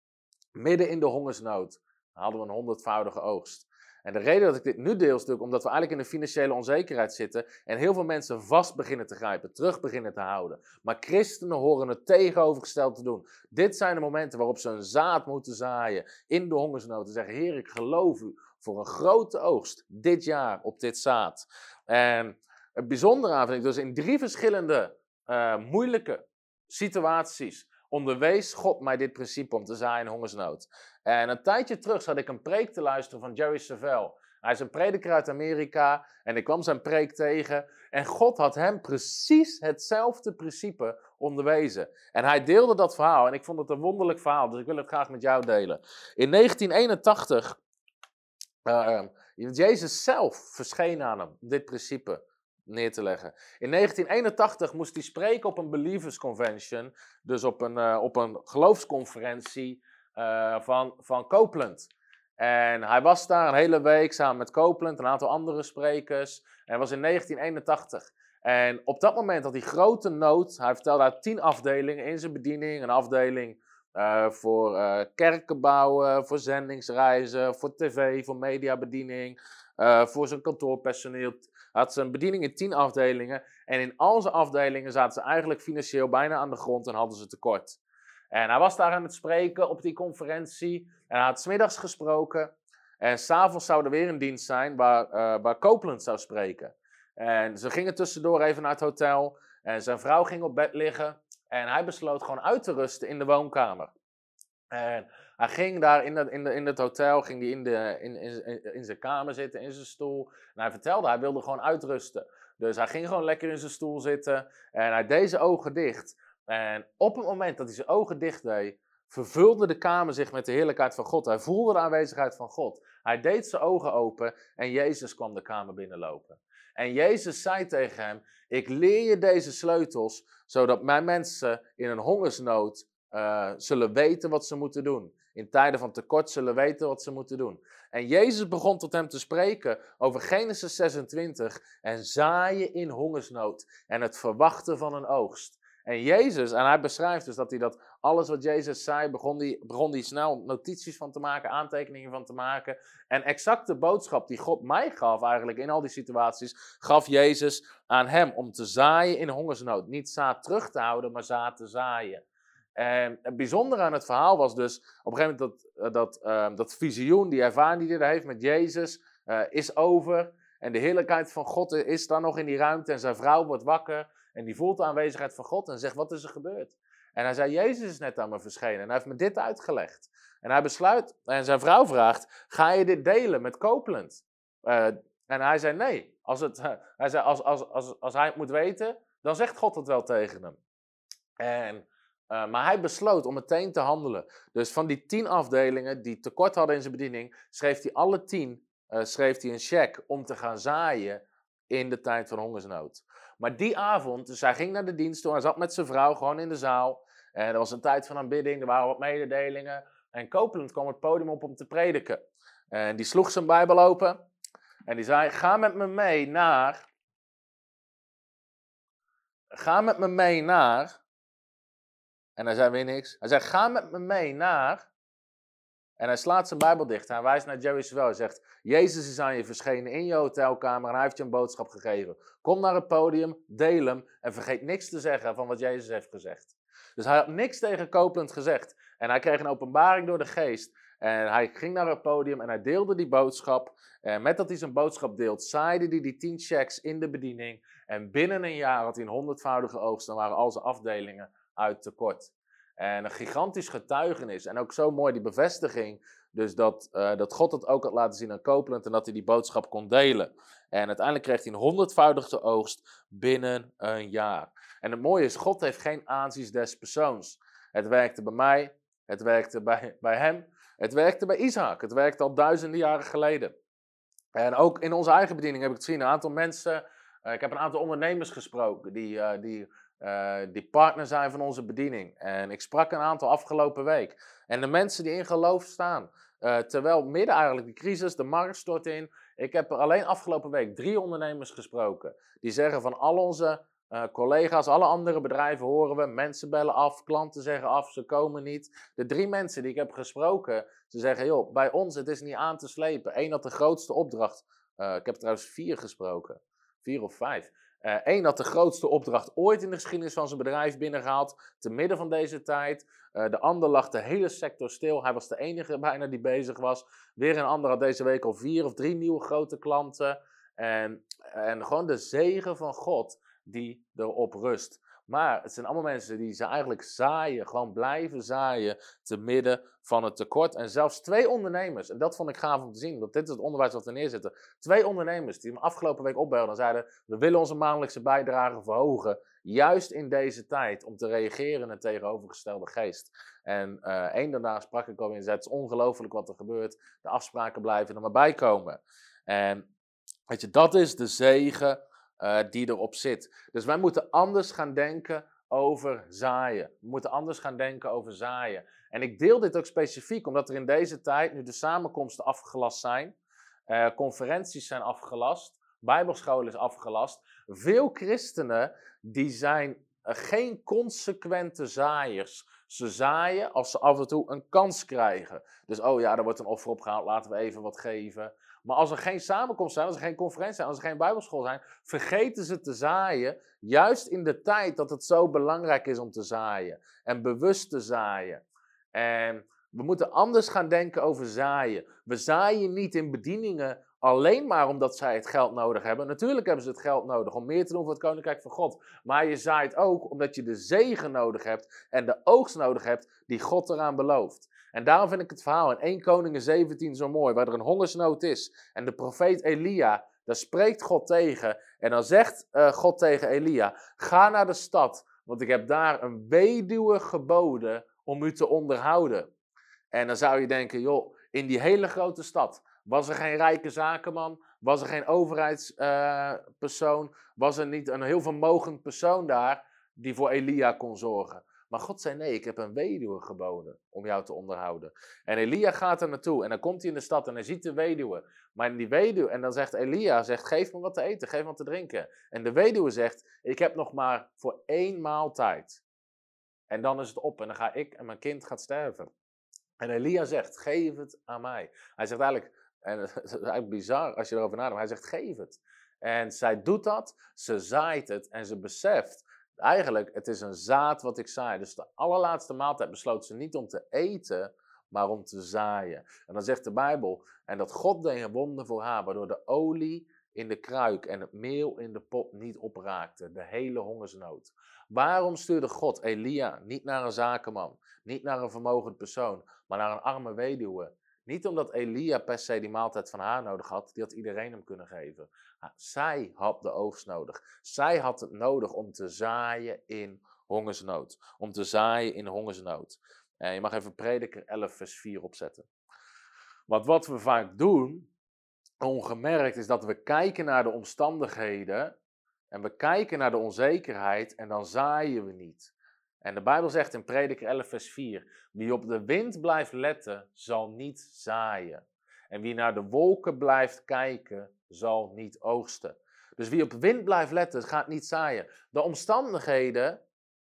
B: midden in de hongersnood hadden we een honderdvoudige oogst. En de reden dat ik dit nu deel is natuurlijk omdat we eigenlijk in een financiële onzekerheid zitten en heel veel mensen vast beginnen te grijpen, terug beginnen te houden. Maar christenen horen het tegenovergesteld te doen. Dit zijn de momenten waarop ze een zaad moeten zaaien in de hongersnood en zeggen, Heer, ik geloof u voor een grote oogst dit jaar op dit zaad. En het bijzondere aan vind ik dus in drie verschillende uh, moeilijke situaties onderwees God mij dit principe om te zaaien in hongersnood. En een tijdje terug zat ik een preek te luisteren van Jerry Savelle. Hij is een prediker uit Amerika en ik kwam zijn preek tegen. En God had hem precies hetzelfde principe onderwezen. En hij deelde dat verhaal en ik vond het een wonderlijk verhaal, dus ik wil het graag met jou delen. In 1981, uh, Jezus zelf verscheen aan hem, dit principe neer te leggen. In 1981 moest hij spreken op een Believers Convention, dus op een, uh, op een geloofsconferentie uh, van, van Copeland. En hij was daar een hele week samen met Copeland, een aantal andere sprekers. En was in 1981. En op dat moment had hij grote nood. Hij vertelde daar tien afdelingen in zijn bediening. Een afdeling uh, voor uh, kerken bouwen, voor zendingsreizen, voor tv, voor mediabediening, voor zijn kantoorpersoneel. Had zijn bediening in tien afdelingen. En in al zijn afdelingen zaten ze eigenlijk financieel bijna aan de grond en hadden ze tekort. En hij was daar aan het spreken op die conferentie. En hij had smiddags gesproken. En s'avonds zou er weer een dienst zijn waar, uh, waar Copeland zou spreken. En ze gingen tussendoor even naar het hotel. En zijn vrouw ging op bed liggen. En hij besloot gewoon uit te rusten in de woonkamer. En hij ging daar in, het, in, de, in het hotel, ging hij in, de, in, in, in zijn kamer zitten, in zijn stoel. En hij vertelde, hij wilde gewoon uitrusten. Dus hij ging gewoon lekker in zijn stoel zitten. En hij deed zijn ogen dicht. En op het moment dat hij zijn ogen dicht deed, vervulde de kamer zich met de heerlijkheid van God. Hij voelde de aanwezigheid van God. Hij deed zijn ogen open en Jezus kwam de kamer binnenlopen. En Jezus zei tegen hem: Ik leer je deze sleutels, zodat mijn mensen in een hongersnood uh, zullen weten wat ze moeten doen. In tijden van tekort zullen weten wat ze moeten doen. En Jezus begon tot hem te spreken over Genesis 26 en zaaien in hongersnood en het verwachten van een oogst. En Jezus, en hij beschrijft dus dat hij dat alles wat Jezus zei, begon hij begon die snel notities van te maken, aantekeningen van te maken. En exact de boodschap die God mij gaf eigenlijk in al die situaties, gaf Jezus aan hem om te zaaien in hongersnood. Niet zaad terug te houden, maar zaad te zaaien. En het bijzondere aan het verhaal was dus, op een gegeven moment dat, eh, dat, uh, dat visioen, die ervaring die hij heeft met Jezus, uh, is over. En de heerlijkheid van God is daar nog in die ruimte en zijn vrouw wordt wakker. En die voelt de aanwezigheid van God en zegt, wat is er gebeurd? En hij zei, Jezus is net aan me verschenen en hij heeft me dit uitgelegd. En hij besluit, en zijn vrouw vraagt, ga je dit delen met Copeland? Uh, en hij zei, nee. Als, het, hij zei, als, als, als, als hij het moet weten, dan zegt God het wel tegen hem. En, uh, maar hij besloot om meteen te handelen. Dus van die tien afdelingen die tekort hadden in zijn bediening, schreef hij alle tien uh, schreef hij een cheque om te gaan zaaien in de tijd van hongersnood. Maar die avond, dus hij ging naar de dienst toe, hij zat met zijn vrouw gewoon in de zaal. En er was een tijd van aanbidding, er waren wat mededelingen. En Copeland kwam het podium op om te prediken. En die sloeg zijn Bijbel open. En die zei: Ga met me mee naar. Ga met me mee naar. En hij zei weer niks. Hij zei: Ga met me mee naar. En hij slaat zijn Bijbel dicht. Hij wijst naar Jerry Swell. Hij zegt: Jezus is aan je verschenen in je hotelkamer en hij heeft je een boodschap gegeven. Kom naar het podium, deel hem en vergeet niks te zeggen van wat Jezus heeft gezegd. Dus hij had niks tegen Copeland gezegd. En hij kreeg een openbaring door de geest. En hij ging naar het podium en hij deelde die boodschap. En met dat hij zijn boodschap deelt, zaaide hij die tien checks in de bediening. En binnen een jaar had hij een honderdvoudige oogst. Dan waren al zijn afdelingen uit tekort. En een gigantisch getuigenis. En ook zo mooi die bevestiging. Dus dat, uh, dat God het ook had laten zien aan Copeland en dat hij die boodschap kon delen. En uiteindelijk kreeg hij een honderdvoudige oogst binnen een jaar. En het mooie is, God heeft geen aanzien des persoons. Het werkte bij mij, het werkte bij, bij hem, het werkte bij Isaac. Het werkte al duizenden jaren geleden. En ook in onze eigen bediening heb ik het gezien. Een aantal mensen, uh, ik heb een aantal ondernemers gesproken die, uh, die die partner zijn van onze bediening. En ik sprak een aantal afgelopen week. En de mensen die in geloof staan. Uh, terwijl midden eigenlijk de crisis, de markt stort in. Ik heb er alleen afgelopen week drie ondernemers gesproken. Die zeggen van al onze uh, collega's, alle andere bedrijven horen we. Mensen bellen af, klanten zeggen af, ze komen niet. De drie mensen die ik heb gesproken, ze zeggen joh, bij ons het is niet aan te slepen. Eén had de grootste opdracht. ik heb trouwens vier gesproken. Vier of vijf. Eén uh, had de grootste opdracht ooit in de geschiedenis van zijn bedrijf binnengehaald, te midden van deze tijd. Uh, de ander lag de hele sector stil. Hij was de enige bijna die bezig was. Weer een ander had deze week al vier of drie nieuwe grote klanten. En, en gewoon de zegen van God die erop rust. Maar het zijn allemaal mensen die ze eigenlijk zaaien, gewoon blijven zaaien, te midden van het tekort. En zelfs twee ondernemers, en dat vond ik gaaf om te zien, want dit is het onderwijs wat we neerzetten. Twee ondernemers die me afgelopen week opbelden en zeiden, we willen onze maandelijkse bijdrage verhogen, juist in deze tijd, om te reageren in het tegenovergestelde geest. En uh, één daarna sprak ik alweer en zei, het is ongelooflijk wat er gebeurt, de afspraken blijven er maar bij komen. En weet je, dat is de zegen uh, die erop zit. Dus wij moeten anders gaan denken over zaaien. We moeten anders gaan denken over zaaien. En ik deel dit ook specifiek omdat er in deze tijd nu de samenkomsten afgelast zijn, uh, conferenties zijn afgelast, bijbelschool is afgelast. Veel christenen die zijn uh, geen consequente zaaiers. Ze zaaien als ze af en toe een kans krijgen. Dus oh ja, er wordt een offer opgehaald, laten we even wat geven. Maar als er geen samenkomst zijn, als er geen conferentie zijn, als er geen bijbelschool zijn, vergeten ze te zaaien. Juist in de tijd dat het zo belangrijk is om te zaaien. En bewust te zaaien. En we moeten anders gaan denken over zaaien. We zaaien niet in bedieningen alleen maar omdat zij het geld nodig hebben. Natuurlijk hebben ze het geld nodig om meer te doen voor het koninkrijk van God. Maar je zaait ook omdat je de zegen nodig hebt en de oogst nodig hebt die God eraan belooft. En daarom vind ik het verhaal in 1 Koningen 17 zo mooi, waar er een hongersnood is. En de profeet Elia, daar spreekt God tegen. En dan zegt uh, God tegen Elia: Ga naar de stad, want ik heb daar een weduwe geboden om u te onderhouden. En dan zou je denken: joh, in die hele grote stad was er geen rijke zakenman, was er geen overheidspersoon, uh, was er niet een heel vermogend persoon daar die voor Elia kon zorgen. Maar God zei: Nee, ik heb een weduwe geboden om jou te onderhouden. En Elia gaat er naartoe en dan komt hij in de stad en hij ziet de weduwe. Maar die weduwe, en dan zegt Elia: zegt, Geef me wat te eten, geef me wat te drinken. En de weduwe zegt: Ik heb nog maar voor één maaltijd. En dan is het op en dan ga ik en mijn kind gaat sterven. En Elia zegt: Geef het aan mij. Hij zegt eigenlijk: en het is eigenlijk bizar als je erover nadenkt. Hij zegt: Geef het. En zij doet dat, ze zaait het en ze beseft eigenlijk, het is een zaad wat ik zaai. Dus de allerlaatste maaltijd besloot ze niet om te eten, maar om te zaaien. En dan zegt de Bijbel, en dat God deed een voor haar, waardoor de olie in de kruik en het meel in de pot niet opraakte, de hele hongersnood. Waarom stuurde God Elia niet naar een zakenman, niet naar een vermogend persoon, maar naar een arme weduwe? Niet omdat Elia per se die maaltijd van haar nodig had, die had iedereen hem kunnen geven. Zij had de oogst nodig. Zij had het nodig om te zaaien in hongersnood. Om te zaaien in hongersnood. En je mag even prediker 11 vers 4 opzetten. Want wat we vaak doen, ongemerkt, is dat we kijken naar de omstandigheden en we kijken naar de onzekerheid en dan zaaien we niet. En de Bijbel zegt in Prediker 11, vers 4: Wie op de wind blijft letten, zal niet zaaien. En wie naar de wolken blijft kijken, zal niet oogsten. Dus wie op de wind blijft letten, gaat niet zaaien. De omstandigheden,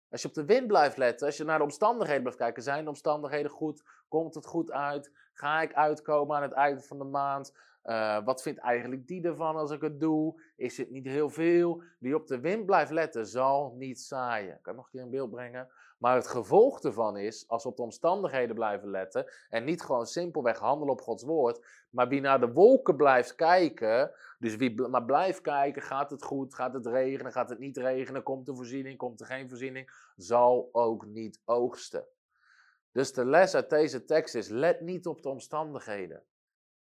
B: als je op de wind blijft letten, als je naar de omstandigheden blijft kijken, zijn de omstandigheden goed? Komt het goed uit? Ga ik uitkomen aan het einde van de maand? Uh, wat vindt eigenlijk die ervan als ik het doe? Is het niet heel veel? Wie op de wind blijft letten, zal niet zaaien. Kan ik nog een keer een beeld brengen? Maar het gevolg ervan is, als we op de omstandigheden blijven letten en niet gewoon simpelweg handelen op Gods woord, maar wie naar de wolken blijft kijken, dus wie maar blijft kijken, gaat het goed, gaat het regenen, gaat het niet regenen, komt er voorziening, komt er geen voorziening, zal ook niet oogsten. Dus de les uit deze tekst is, let niet op de omstandigheden.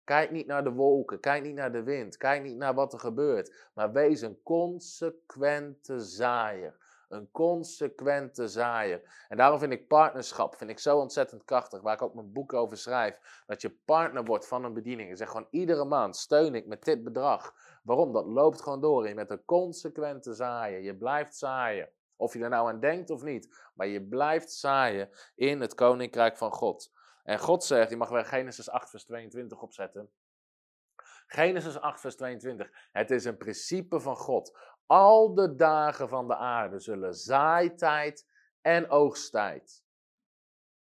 B: Kijk niet naar de wolken, kijk niet naar de wind, kijk niet naar wat er gebeurt, maar wees een consequente zaaier. Een consequente zaaier. En daarom vind ik partnerschap vind ik zo ontzettend krachtig, waar ik ook mijn boek over schrijf. Dat je partner wordt van een bediening. Ik zeg gewoon iedere maand steun ik met dit bedrag. Waarom? Dat loopt gewoon door. Je met een consequente zaaien. Je blijft zaaien. Of je er nou aan denkt of niet. Maar je blijft zaaien in het koninkrijk van God. En God zegt, je mag weer Genesis 8, vers 22 opzetten. Genesis 8, vers 22. Het is een principe van God. Al de dagen van de aarde zullen zaaitijd en oogsttijd,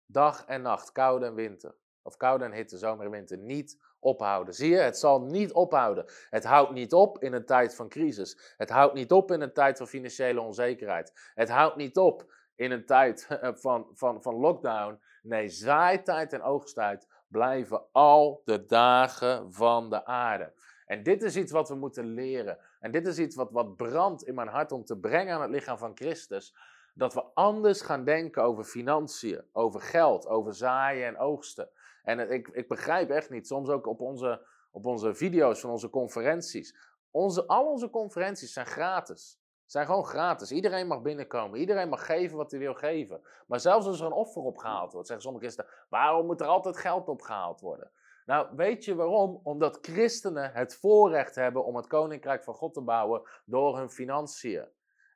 B: dag en nacht, koude en winter, of koude en hitte, zomer en winter, niet ophouden. Zie je, het zal niet ophouden. Het houdt niet op in een tijd van crisis. Het houdt niet op in een tijd van financiële onzekerheid. Het houdt niet op in een tijd van, van, van lockdown. Nee, zaaitijd en oogsttijd blijven al de dagen van de aarde. En dit is iets wat we moeten leren. En dit is iets wat, wat brandt in mijn hart om te brengen aan het lichaam van Christus. Dat we anders gaan denken over financiën, over geld, over zaaien en oogsten. En ik, ik begrijp echt niet, soms ook op onze, op onze video's van onze conferenties. Onze, al onze conferenties zijn gratis zijn gewoon gratis. Iedereen mag binnenkomen. Iedereen mag geven wat hij wil geven. Maar zelfs als er een offer opgehaald wordt, zeggen sommige christenen: waarom moet er altijd geld opgehaald worden? Nou, weet je waarom? Omdat christenen het voorrecht hebben om het koninkrijk van God te bouwen door hun financiën.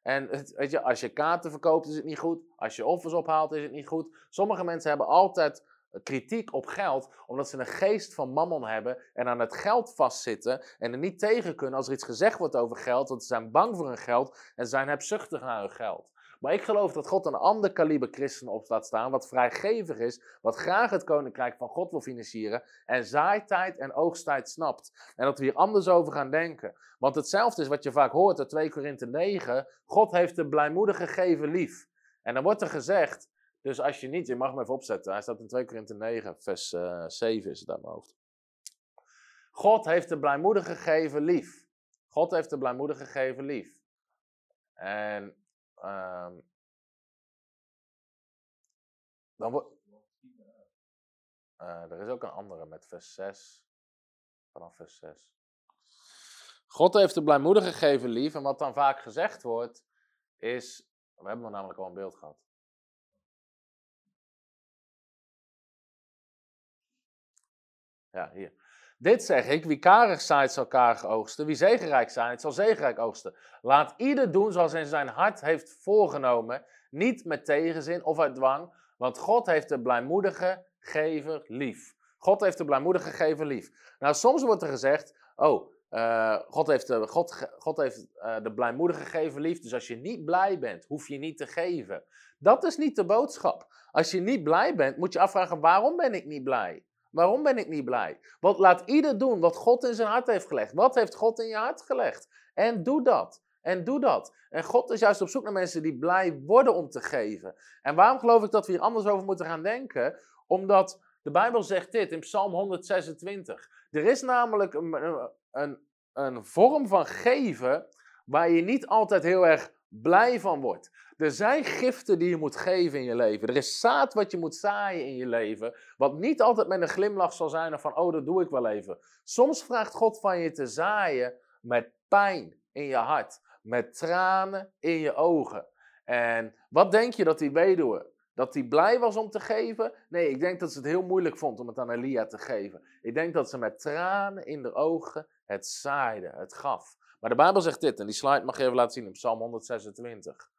B: En weet je, als je kaarten verkoopt is het niet goed. Als je offers ophaalt is het niet goed. Sommige mensen hebben altijd kritiek op geld, omdat ze een geest van mammon hebben en aan het geld vastzitten en er niet tegen kunnen als er iets gezegd wordt over geld, want ze zijn bang voor hun geld en zijn hebzuchtig naar hun geld. Maar ik geloof dat God een ander kaliber christenen op staat staan, wat vrijgevig is, wat graag het koninkrijk van God wil financieren en zaaitijd en oogsttijd snapt. En dat we hier anders over gaan denken. Want hetzelfde is wat je vaak hoort uit 2 Korinthe 9, God heeft de blijmoedige geven lief. En dan wordt er gezegd, dus als je niet, je mag hem even opzetten. Hij staat in 2 Korinthe 9, vers uh, eh, 7 is het aan mijn hoofd. God heeft de blijmoedige gegeven lief. God heeft de blijmoedige gegeven lief. En ehm, dan wordt. Uh, er is ook een andere met vers 6. Vanaf vers 6. God heeft de blijmoedige gegeven lief. En wat dan vaak gezegd wordt, is. We hebben namelijk al een beeld gehad. Ja, hier. Dit zeg ik, wie karig zaait zal karig oogsten, wie zegenrijk zaait zal zegenrijk oogsten. Laat ieder doen zoals hij zijn hart heeft voorgenomen, niet met tegenzin of uit dwang, want God heeft de blijmoedige gever lief. God heeft de blijmoedige gever lief. Nou, soms wordt er gezegd, oh, uh, God heeft, de, God, God heeft uh, de blijmoedige gever lief, dus als je niet blij bent, hoef je niet te geven. Dat is niet de boodschap. Als je niet blij bent, moet je afvragen, waarom ben ik niet blij? Waarom ben ik niet blij? Want laat ieder doen wat God in zijn hart heeft gelegd. Wat heeft God in je hart gelegd? En doe dat. En doe dat. En God is juist op zoek naar mensen die blij worden om te geven. En waarom geloof ik dat we hier anders over moeten gaan denken? Omdat de Bijbel zegt dit in Psalm 126. Er is namelijk een, een, een vorm van geven waar je niet altijd heel erg blij van wordt. Er zijn giften die je moet geven in je leven. Er is zaad wat je moet zaaien in je leven. Wat niet altijd met een glimlach zal zijn of van, oh, dat doe ik wel even. Soms vraagt God van je te zaaien met pijn in je hart. Met tranen in je ogen. En wat denk je dat die weduwe? Dat hij blij was om te geven? Nee, ik denk dat ze het heel moeilijk vond om het aan Elia te geven. Ik denk dat ze met tranen in de ogen het zaaide, het gaf. Maar de Bijbel zegt dit, en die slide mag je even laten zien in Psalm 126.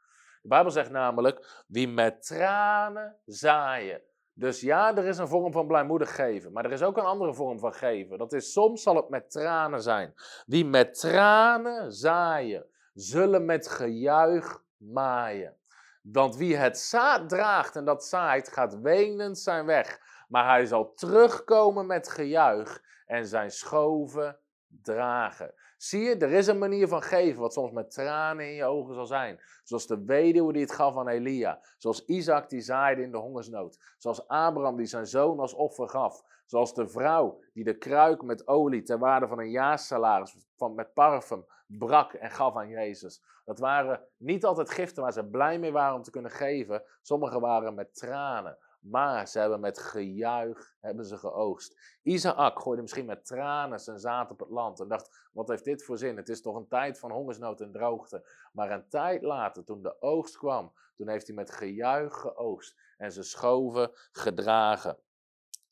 B: De Bijbel zegt namelijk, wie met tranen zaaien. Dus ja, er is een vorm van blijmoedig geven, maar er is ook een andere vorm van geven. Dat is, soms zal het met tranen zijn. Wie met tranen zaaien, zullen met gejuich maaien. Want wie het zaad draagt en dat zaait, gaat wenend zijn weg. Maar hij zal terugkomen met gejuich en zijn schoven dragen. Zie je, er is een manier van geven wat soms met tranen in je ogen zal zijn. Zoals de weduwe die het gaf aan Elia. Zoals Isaac die zaaide in de hongersnood. Zoals Abraham die zijn zoon als offer gaf. Zoals de vrouw die de kruik met olie ter waarde van een jaarsalaris van, met parfum brak en gaf aan Jezus. Dat waren niet altijd giften waar ze blij mee waren om te kunnen geven. Sommige waren met tranen. Maar ze hebben met gejuich hebben ze geoogst. Isaac gooide misschien met tranen zijn zaad op het land en dacht, wat heeft dit voor zin? Het is toch een tijd van hongersnood en droogte. Maar een tijd later, toen de oogst kwam, toen heeft hij met gejuich geoogst en ze schoven gedragen.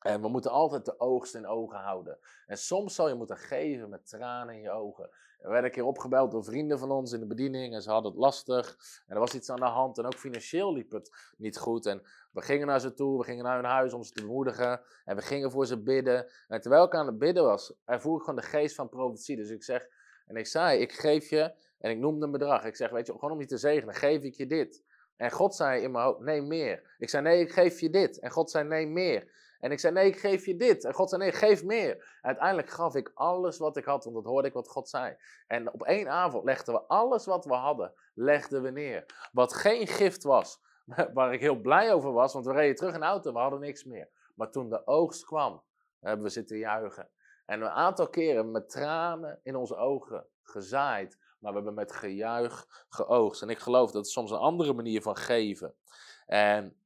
B: En we moeten altijd de oogst in ogen houden. En soms zal je moeten geven met tranen in je ogen. We werden een keer opgebeld door vrienden van ons in de bediening en ze hadden het lastig. En er was iets aan de hand en ook financieel liep het niet goed. En we gingen naar ze toe, we gingen naar hun huis om ze te bemoedigen. En we gingen voor ze bidden. En terwijl ik aan het bidden was, ervoer ik gewoon de geest van profetie. Dus ik zeg, en ik zei, ik geef je, en ik noemde een bedrag. Ik zeg, weet je, gewoon om je te zegenen, geef ik je dit. En God zei in mijn hoofd, nee meer. Ik zei, nee, ik geef je dit. En God zei, nee meer. En ik zei, nee, ik geef je dit. En God zei, nee, geef meer. uiteindelijk gaf ik alles wat ik had, want dat hoorde ik wat God zei. En op één avond legden we alles wat we hadden, legden we neer. Wat geen gift was, waar ik heel blij over was, want we reden terug in de auto, we hadden niks meer. Maar toen de oogst kwam, hebben we zitten juichen. En een aantal keren met tranen in onze ogen gezaaid, maar we hebben met gejuich geoogst. En ik geloof dat het soms een andere manier van geven. En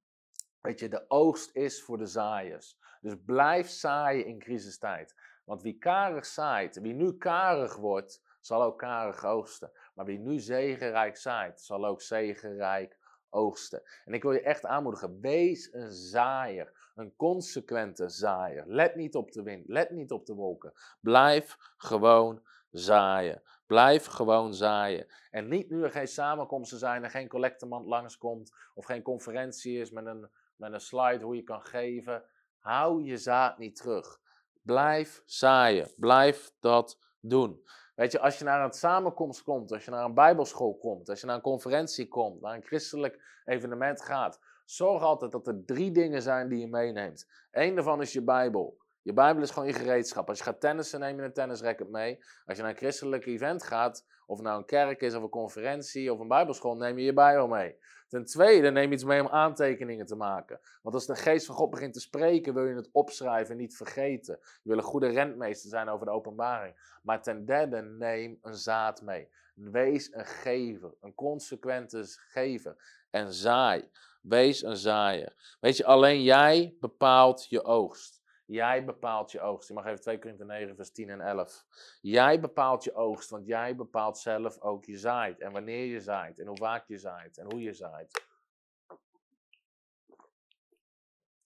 B: Weet je, de oogst is voor de zaaiers. Dus blijf zaaien in crisistijd. Want wie karig zaait, wie nu karig wordt, zal ook karig oogsten. Maar wie nu zegenrijk zaait, zal ook zegenrijk oogsten. En ik wil je echt aanmoedigen, wees een zaaier. Een consequente zaaier. Let niet op de wind, let niet op de wolken. Blijf gewoon zaaien. Blijf gewoon zaaien. En niet nu er geen samenkomsten zijn en geen collectemand langskomt of geen conferentie is met een met een slide hoe je kan geven. Hou je zaad niet terug. Blijf zaaien. Blijf dat doen. Weet je, als je naar een samenkomst komt, als je naar een bijbelschool komt, als je naar een conferentie komt, naar een christelijk evenement gaat, zorg altijd dat er drie dingen zijn die je meeneemt. Eén daarvan is je Bijbel. Je Bijbel is gewoon je gereedschap. Als je gaat tennissen, neem je een tennisracket mee. Als je naar een christelijk event gaat, of nou een kerk is, of een conferentie, of een bijbelschool, neem je je Bijbel mee. Ten tweede, neem iets mee om aantekeningen te maken. Want als de geest van God begint te spreken, wil je het opschrijven en niet vergeten. Je wil een goede rentmeester zijn over de openbaring. Maar ten derde, neem een zaad mee. Wees een gever, een consequente gever. En zaai. Wees een zaaier. Weet je, alleen jij bepaalt je oogst. Jij bepaalt je oogst. Je mag even 2 Korinther 9, vers 10 en 11. Jij bepaalt je oogst, want jij bepaalt zelf ook je zaait. En wanneer je zaait, en hoe vaak je zaait, en hoe je zaait.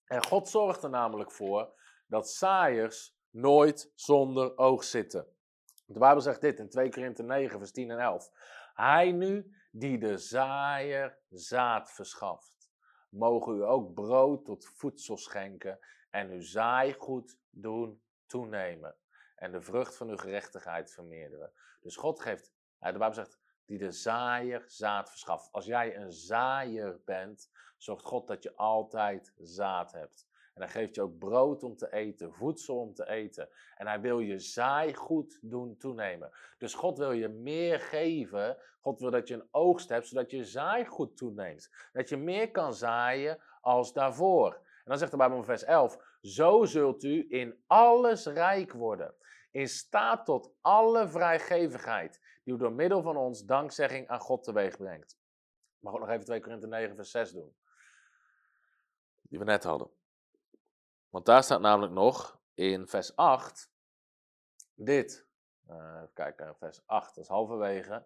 B: En God zorgt er namelijk voor dat zaaiers nooit zonder oogst zitten. De Bijbel zegt dit in 2 Korinther 9, vers 10 en 11. Hij nu die de zaaier zaad verschaft, mogen u ook brood tot voedsel schenken en uw zaaigoed doen toenemen. En de vrucht van uw gerechtigheid vermeerderen. Dus God geeft, de Bijbel zegt, die de zaaier zaad verschaft. Als jij een zaaier bent, zorgt God dat je altijd zaad hebt. En hij geeft je ook brood om te eten, voedsel om te eten. En hij wil je zaaigoed doen toenemen. Dus God wil je meer geven. God wil dat je een oogst hebt, zodat je zaaigoed toeneemt. Dat je meer kan zaaien als daarvoor. Dan zegt de Bijbel in vers 11: Zo zult u in alles rijk worden. In staat tot alle vrijgevigheid, die u door middel van ons dankzegging aan God teweeg brengt. Ik mag ook nog even 2 Korinther 9, vers 6 doen. Die we net hadden. Want daar staat namelijk nog in vers 8 dit. Uh, even kijken, vers 8, dat is halverwege.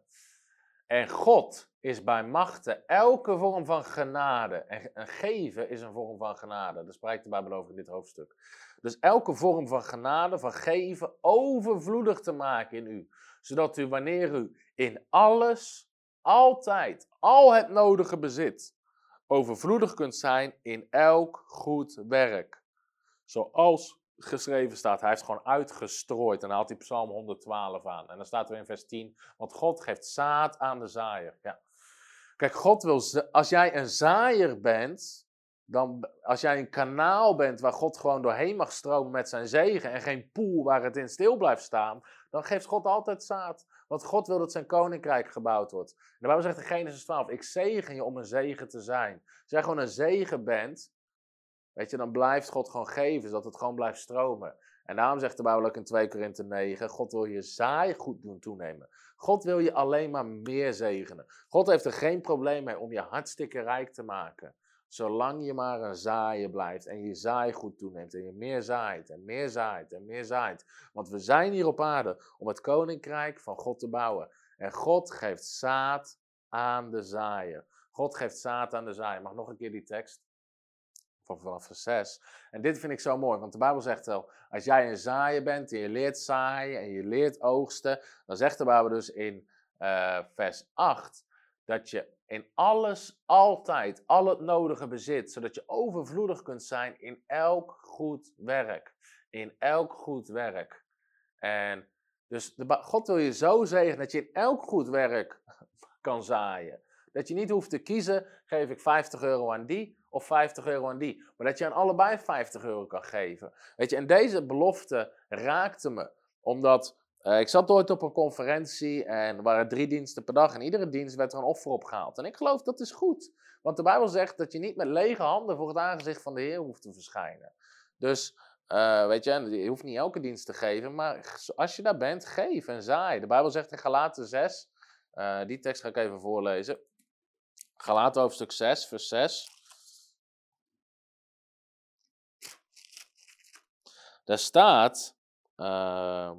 B: En God is bij machten elke vorm van genade. En, geven is een vorm van genade. Daar spreekt de Bijbel over in dit hoofdstuk. Dus elke vorm van genade, van geven, overvloedig te maken in u. Zodat u wanneer u in alles, altijd, al het nodige bezit, overvloedig kunt zijn in elk goed werk. Zoals geschreven staat, hij heeft gewoon uitgestrooid. En dan haalt hij Psalm 112 aan. En dan staat er in vers 10, want God geeft zaad aan de zaaier. Ja. Kijk, God wil, als jij een zaaier bent, dan, als jij een kanaal bent waar God gewoon doorheen mag stromen met zijn zegen en geen poel waar het in stil blijft staan, dan geeft God altijd zaad. Want God wil dat zijn koninkrijk gebouwd wordt. En de Bijbel zegt in Genesis 12, ik zegen je om een zegen te zijn. Als jij gewoon een zegen bent, Weet je, dan blijft God gewoon geven, zodat het gewoon blijft stromen. En daarom zegt de Bijbel in 2 Korinthe 9, God wil je zaai goed doen toenemen. God wil je alleen maar meer zegenen. God heeft er geen probleem mee om je hartstikke rijk te maken. Zolang je maar een zaaien blijft en je zaai goed toeneemt en je meer zaait en meer zaait en meer zaait. Want we zijn hier op aarde om het koninkrijk van God te bouwen. En God geeft zaad aan de zaaier. God geeft zaad aan de zaaier. Mag nog een keer die tekst? Van vanaf vers 6. En dit vind ik zo mooi, want de Bijbel zegt wel, als jij een zaaier bent en je leert zaaien en je leert oogsten, dan zegt de Bijbel dus in uh, vers 8 dat je in alles altijd al het nodige bezit, zodat je overvloedig kunt zijn in elk goed werk. In elk goed werk. En dus God wil je zo zegenen dat je in elk goed werk kan zaaien. Dat je niet hoeft te kiezen, geef ik 50 euro aan die of 50 euro aan die. Maar dat je aan allebei 50 euro kan geven. Weet je, en deze belofte raakte me. Omdat uh, ik zat ooit op een conferentie en er waren drie diensten per dag. En iedere dienst werd er een offer opgehaald. En ik geloof dat is goed. Want de Bijbel zegt dat je niet met lege handen voor het aangezicht van de Heer hoeft te verschijnen. Dus uh, weet je, je hoeft niet elke dienst te geven, maar als je daar bent, geef en zaai. De Bijbel zegt in Galaten 6, uh, eh, die tekst ga ik even voorlezen. Galaten hoofdstuk 6, vers 6. Daar staat, uh,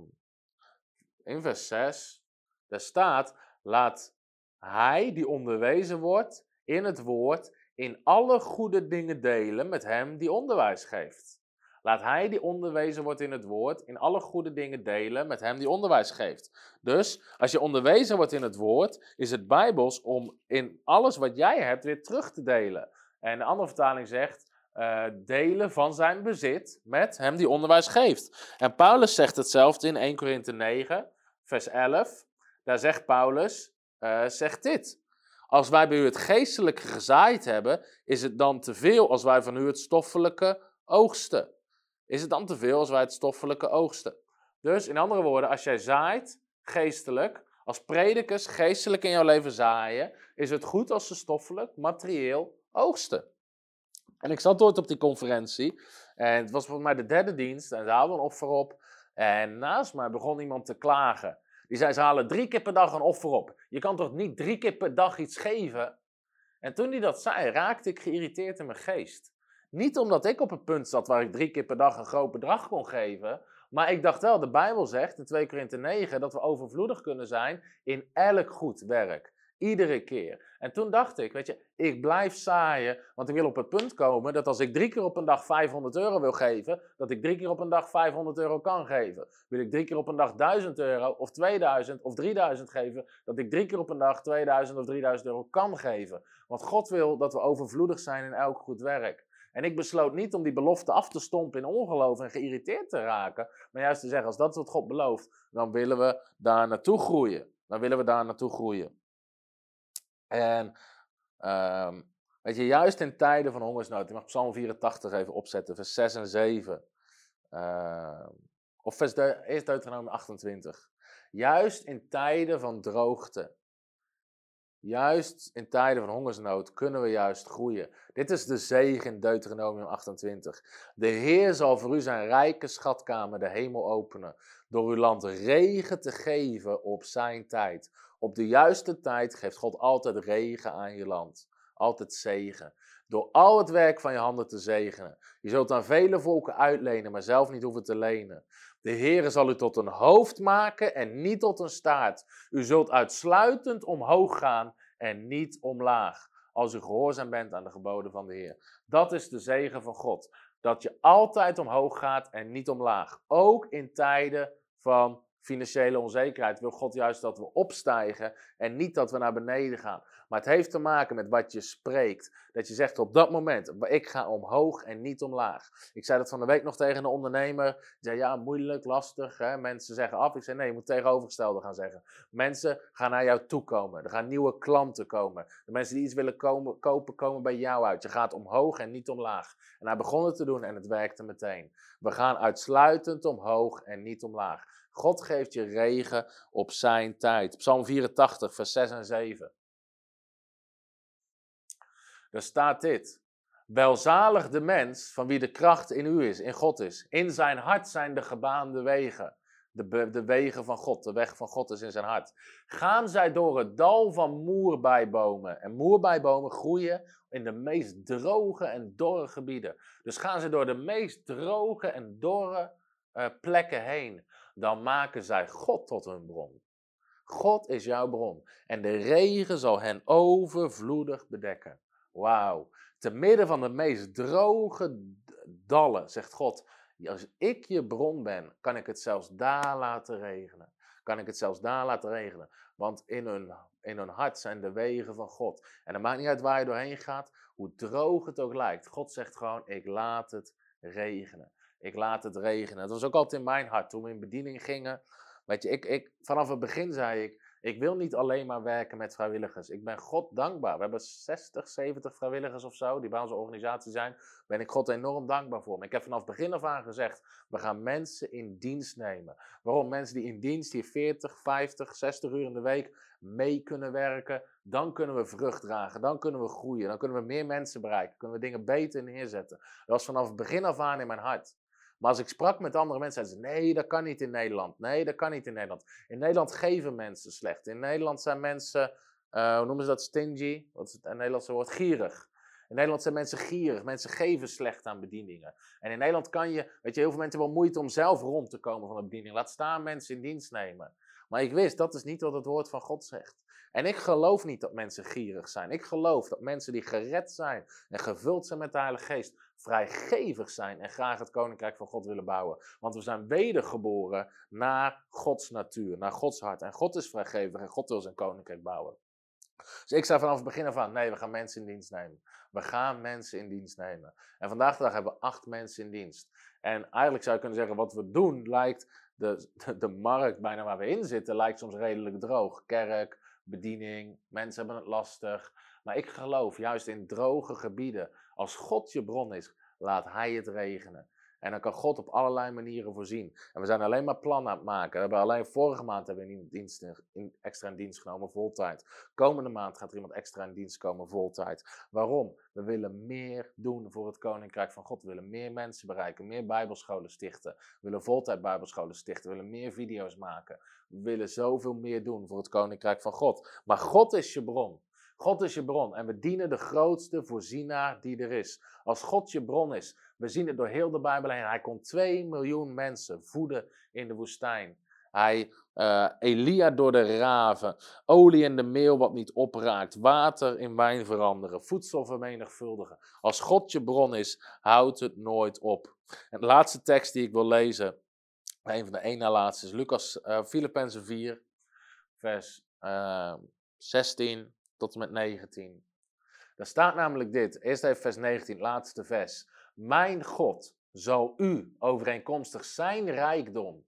B: in vers 6, daar staat, laat hij die onderwezen wordt in het woord, in alle goede dingen delen met hem die onderwijs geeft. Laat hij die onderwezen wordt in het woord, in alle goede dingen delen met hem die onderwijs geeft. Dus als je onderwezen wordt in het woord, is het bijbels om in alles wat jij hebt weer terug te delen. En de andere vertaling zegt, uh, delen van zijn bezit met hem die onderwijs geeft. En Paulus zegt hetzelfde in 1 Korinthe 9, vers 11. Daar zegt Paulus, uh, zegt dit. Als wij bij u het geestelijke gezaaid hebben, is het dan te veel als wij van u het stoffelijke oogsten. is het dan te veel als wij het stoffelijke oogsten? Dus in andere woorden, als jij zaait, geestelijk, als predikers geestelijk in jouw leven zaaien, is het goed als ze stoffelijk, materieel oogsten. En ik zat ooit op die conferentie en het was volgens mij de derde dienst en ze hadden een offer op. En naast mij begon iemand te klagen. Die zei, ze halen drie keer per dag een offer op. Je kan toch niet drie keer per dag iets geven? En toen hij dat zei, raakte ik geïrriteerd in mijn geest. Niet omdat ik op een punt zat waar ik drie keer per dag een groot bedrag kon geven. Maar ik dacht wel, de Bijbel zegt in 2 Korinthe 9 dat we overvloedig kunnen zijn in elk goed werk. Iedere keer. En toen dacht ik, weet je, ik blijf zaaien, want ik wil op het punt komen dat als ik drie keer op een dag 500 euro wil geven, dat ik drie keer op een dag 500 euro kan geven. Wil ik drie keer op een dag 1000 euro of 2000 of 3000 geven, dat ik drie keer op een dag 2000 of 3000 euro kan geven. Want God wil dat we overvloedig zijn in elk goed werk. En ik besloot niet om die belofte af te stompen in ongeloof en geïrriteerd te raken, maar juist te zeggen, als dat is wat God belooft, dan willen we daar naartoe groeien. Dan willen we daar naartoe groeien. En um, weet je, juist in tijden van hongersnood, je mag Psalm 84 even opzetten, vers 6 en 7. Uh, ehm, of vers de, eerst Deuteronomium 28. Juist in tijden van droogte, juist in tijden van hongersnood kunnen we juist groeien. Dit is de zegen in Deuteronomium 28. De Heer zal voor u zijn rijke schatkamer, de hemel openen, door uw land regen te geven op zijn tijd. Op de juiste tijd geeft God altijd regen aan je land. Altijd zegen. Door al het werk van je handen te zegenen. Je zult aan vele volken uitlenen, maar zelf niet hoeven te lenen. De Heere zal u tot een hoofd maken en niet tot een staart. U zult uitsluitend omhoog gaan en niet omlaag. Als u gehoorzaam bent aan de geboden van de Heer. Dat is de zegen van God. Dat je altijd omhoog gaat en niet omlaag. Ook in tijden van financiële onzekerheid wil God juist dat we opstijgen en niet dat we naar beneden gaan. Maar het heeft te maken met wat je spreekt. Dat je zegt op dat moment, ik ga omhoog en niet omlaag. Ik zei dat van de week nog tegen een ondernemer. Die zei, ja, moeilijk, lastig. Hè? Mensen zeggen af. Ik zei, nee, je moet tegenovergestelde gaan zeggen. Mensen gaan naar jou toe komen. Er gaan nieuwe klanten komen. De mensen die iets willen komen, kopen, komen bij jou uit. Je gaat omhoog en niet omlaag. En hij begon het te doen en het werkte meteen. We gaan uitsluitend omhoog en niet omlaag. God geeft je regen op zijn tijd. Psalm 84, vers 6 en 7. Daar staat dit. Welzalig de mens van wie de kracht in u is, in God is. In zijn hart zijn de gebaande wegen. De, de wegen van God, de weg van God is in zijn hart. Gaan zij door het dal van moerbijbomen. En moerbijbomen groeien in de meest droge en dorre gebieden. Dus gaan ze door de meest droge en dorre uh, plekken heen dan maken zij God tot hun bron. God is jouw bron. En de regen zal hen overvloedig bedekken. Wauw. Te midden van de meest droge dallen, zegt God. Als ik je bron ben, kan ik het zelfs daar laten regenen. Kan ik het zelfs daar laten regenen. Want in hun, in hun hart zijn de wegen van God. En het maakt niet uit waar je doorheen gaat, hoe droog het ook lijkt. God zegt gewoon: Ik laat het regenen. Ik laat het regenen. Dat was ook altijd in mijn hart toen we in bediening gingen. Weet je, ik, ik, vanaf het begin zei ik, ik wil niet alleen maar werken met vrijwilligers. Ik ben God dankbaar. We hebben 60, 70 vrijwilligers of zo die bij onze organisatie zijn. Ben ik God enorm dankbaar voor. Maar ik heb vanaf begin af aan gezegd, we gaan mensen in dienst nemen. Waarom? Mensen die in dienst, die 40, 50, 60 uur in de week mee kunnen werken. Dan kunnen we vrucht dragen. Dan kunnen we groeien. Dan kunnen we meer mensen bereiken. Kunnen we dingen beter neerzetten. Dat was vanaf het begin af aan in mijn hart. Maar als ik sprak met andere mensen, zeiden ze: nee, dat kan niet in Nederland. Nee, dat kan niet in Nederland. In Nederland geven mensen slecht. In Nederland zijn mensen, uh, hoe noemen ze dat, stingy? Wat is het Nederlandse woord? Gierig. In Nederland zijn mensen gierig. Mensen geven slecht aan bedieningen. En in Nederland kan je, weet je, heel veel mensen hebben moeite om zelf rond te komen van de bediening. Laat staan mensen in dienst nemen. Maar ik wist, dat is niet wat het woord van God zegt. En ik geloof niet dat mensen gierig zijn. Ik geloof dat mensen die gered zijn en gevuld zijn met de Heilige Geest, vrijgevig zijn en graag het koninkrijk van God willen bouwen. Want we zijn wedergeboren naar Gods natuur, naar Gods hart. En God is vrijgevig en God wil zijn koninkrijk bouwen. Dus ik zei vanaf het begin af nee, we gaan mensen in dienst nemen. We gaan mensen in dienst nemen. En vandaag de dag hebben we acht mensen in dienst. En eigenlijk zou je kunnen zeggen, wat we doen lijkt, de, de, de markt bijna waar we in zitten, lijkt soms redelijk droog. Kerk, bediening, mensen hebben het lastig. Maar ik geloof juist in droge gebieden, als God je bron is, laat Hij het regenen. En dan kan God op allerlei manieren voorzien. En we zijn alleen maar plannen aan het maken. We hebben alleen vorige maand hebben we in dienst, in, extra in dienst genomen, voltijd. Komende maand gaat er iemand extra in dienst komen, voltijd. Waarom? We willen meer doen voor het Koninkrijk van God. We willen meer mensen bereiken, meer bijbelscholen stichten. We willen voltijd bijbelscholen stichten. We willen meer video's maken. We willen zoveel meer doen voor het Koninkrijk van God. Maar God is je bron. God is je bron en we dienen de grootste voorzienaar die er is. Als God je bron is, we zien het door heel de Bijbel heen. Hij kon 2 miljoen mensen voeden in de woestijn. Hij, uh, Elia door de raven, olie in de meel wat niet opraakt, water in wijn veranderen, voedsel vermenigvuldigen. Als God je bron is, houdt het nooit op. En de laatste tekst die ik wil lezen, een van de één na laatste, is Lucas, uh, Filippenzen 4, vers uh, eh, 16 tot met 19. Daar staat namelijk dit, eerst even vers 19, laatste vers. Mijn God zal u overeenkomstig zijn rijkdom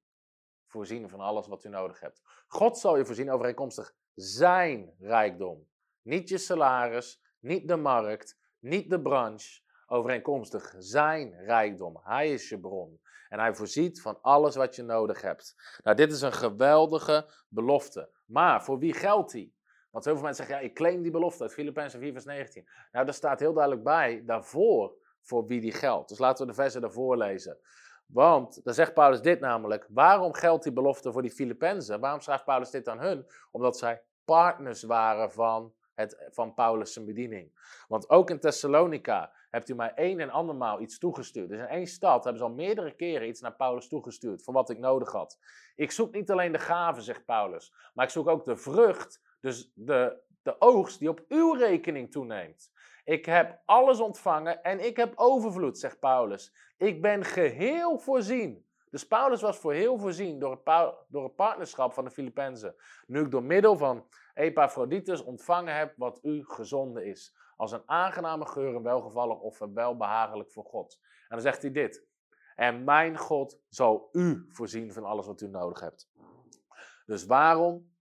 B: voorzien van alles wat u nodig hebt. God zal je voorzien overeenkomstig zijn rijkdom. Niet je salaris, niet de markt, niet de branche. Overeenkomstig zijn rijkdom. Hij is je bron. En hij voorziet van alles wat je nodig hebt. Nou, dit is een geweldige belofte. Maar voor wie geldt die? Want heel veel mensen zeggen, ja, ik claim die belofte uit Filippenzen 4 vers 19. Nou, daar staat heel duidelijk bij, daarvoor, voor wie die geldt. Dus laten we de versen daarvoor lezen. Want, dan zegt Paulus dit namelijk, waarom geldt die belofte voor die Filippenzen? Waarom schrijft Paulus dit aan hun? Omdat zij partners waren van, het, van Paulus' bediening. Want ook in Thessalonica hebt u mij één en andermaal iets toegestuurd. Dus in één stad hebben ze al meerdere keren iets naar Paulus toegestuurd, voor wat ik nodig had. Ik zoek niet alleen de gaven, zegt Paulus, maar ik zoek ook de vrucht dus de, de oogst die op uw rekening toeneemt. Ik heb alles ontvangen en ik heb overvloed, zegt Paulus. Ik ben geheel voorzien. Dus Paulus was voor heel voorzien door het, door partnerschap van de Filippenzen. Nu ik door middel van Epaphroditus ontvangen heb wat u gezonden is. Als een aangename geur en welgevallig offer, welbehagelijk voor God. En dan zegt hij dit. En mijn God zal u voorzien van alles wat u nodig hebt. Dus waarom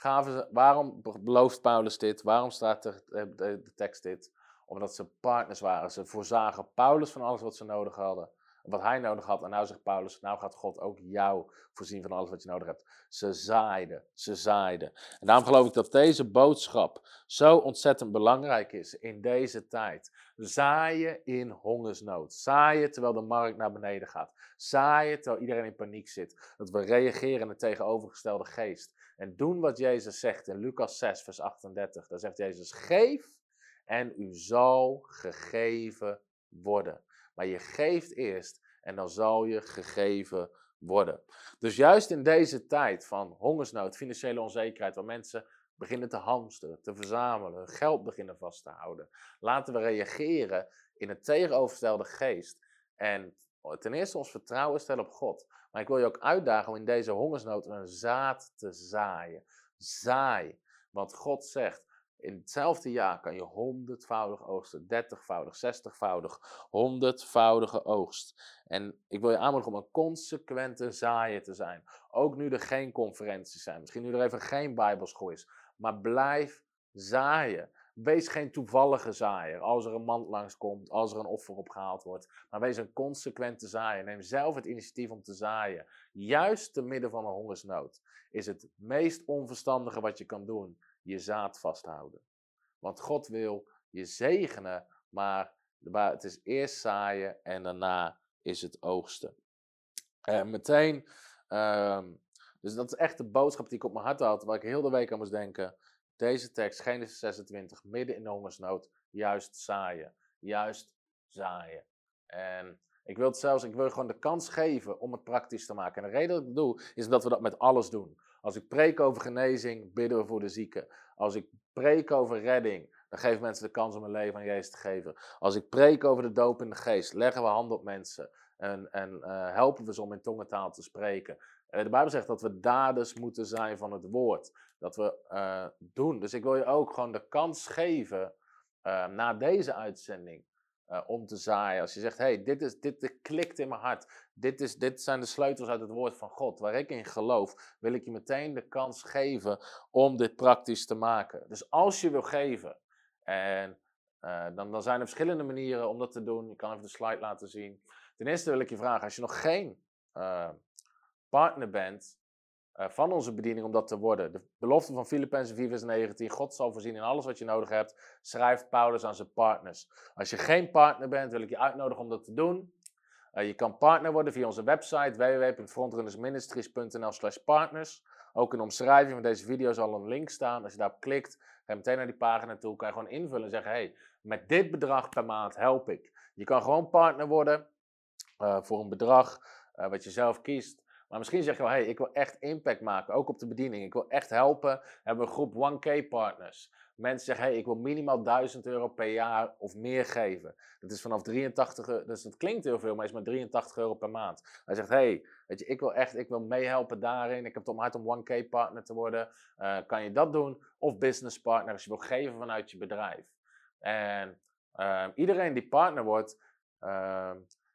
B: gaven ze, waarom belooft Paulus dit? Waarom staat de, de, de, tekst dit? Omdat ze partners waren. Ze voorzagen Paulus van alles wat ze nodig hadden. Wat hij nodig had. En nou zegt Paulus, nou gaat God ook jou voorzien van alles wat je nodig hebt. Ze zaaiden, ze zaaiden. En daarom geloof ik dat deze boodschap zo ontzettend belangrijk is in deze tijd. Zaaien in hongersnood. Zaaien terwijl de markt naar beneden gaat. Zaaien terwijl iedereen in paniek zit. Dat we reageren in de tegenovergestelde geest. En doen wat Jezus zegt in Lucas 6, vers 38. Daar zegt Jezus: Geef en u zal gegeven worden. Maar je geeft eerst en dan zal je gegeven worden. Dus juist in deze tijd van hongersnood, financiële onzekerheid, waar mensen beginnen te hamsteren, te verzamelen, geld beginnen vast te houden, laten we reageren in een tegenovergestelde geest. En ten eerste ons vertrouwen stellen op God. Maar ik wil je ook uitdagen om in deze hongersnood een zaad te zaaien. Zaai. Want God zegt, in hetzelfde jaar kan je honderdvoudig oogsten, dertigvoudig, zestigvoudig, honderdvoudige oogst. En ik wil je aanmoedigen om een consequente zaaier te zijn. Ook nu er geen conferenties zijn, misschien nu er even geen bijbelschool is. Maar blijf zaaien. Wees geen toevallige zaaier als er een mand langskomt, als er een offer opgehaald wordt. Maar wees een consequente zaaier. Neem zelf het initiatief om te zaaien. Juist te midden van een hongersnood is het meest onverstandige wat je kan doen je zaad vasthouden. Want God wil je zegenen, maar het is eerst zaaien en daarna is het oogsten. En meteen, ehm, dus dat is echt de boodschap die ik op mijn hart had, waar ik heel de week aan moest denken. Deze tekst, Genesis 26, midden in de hongersnood, juist zaaien. Juist zaaien. En ik wil het zelfs, ik wil gewoon de kans geven om het praktisch te maken. En de reden dat ik het doe, is dat we dat met alles doen. Als ik preek over genezing, bidden we voor de zieken. Als ik preek over redding, dan geven mensen de kans om een leven aan Jezus te geven. Als ik preek over de doop in de geest, leggen we handen op mensen. En, en uh, helpen we ze om in tongentaal te spreken. Uh, de Bijbel zegt dat we daders moeten zijn van het woord. Dat we uh, doen. Dus ik wil je ook gewoon de kans geven na deze uitzending uh, om te zaaien. Als je zegt, hey, dit, is, dit, klikt in mijn hart. Dit, is, dit zijn de sleutels uit het woord van God. Waar ik in geloof, wil ik je meteen de kans geven om dit praktisch te maken. Dus als je wil geven, en dan, dan zijn er verschillende manieren om dat te doen. Je kan even de slide laten zien. Ten eerste wil ik je vragen, als je nog geen partner bent van onze bediening om dat te worden. De belofte van Filippenzen 4 vers 19, God zal voorzien in alles wat je nodig hebt, schrijft Paulus aan zijn partners. Als je geen partner bent, wil ik je uitnodigen om dat te doen. Uh, je kan partner worden via onze website www.frontrunnersministries.nl slash partners. Ook in de omschrijving van deze video zal een link staan. Als je daarop klikt, ga je meteen naar die pagina toe. Kan je gewoon invullen en zeggen, hey, met dit bedrag per maand help ik. Je kan gewoon partner worden uh, voor een bedrag wat je zelf kiest. Maar misschien zeg je wel, hey, ik wil echt impact maken, ook op de bediening. Ik wil echt helpen. We hebben een groep 1K partners. Mensen zeggen, hey, ik wil minimaal 1000 euro per jaar of meer geven. Dat is vanaf 83, dus dat klinkt heel veel, maar is maar 83 euro per maand. Hij zegt, hey, weet je, ik wil echt, ik wil meehelpen daarin. Ik heb het om hard om 1K partner te worden. Uh, kan je dat doen? Of business partner als je wil geven vanuit je bedrijf. En uh, iedereen die partner wordt, uh,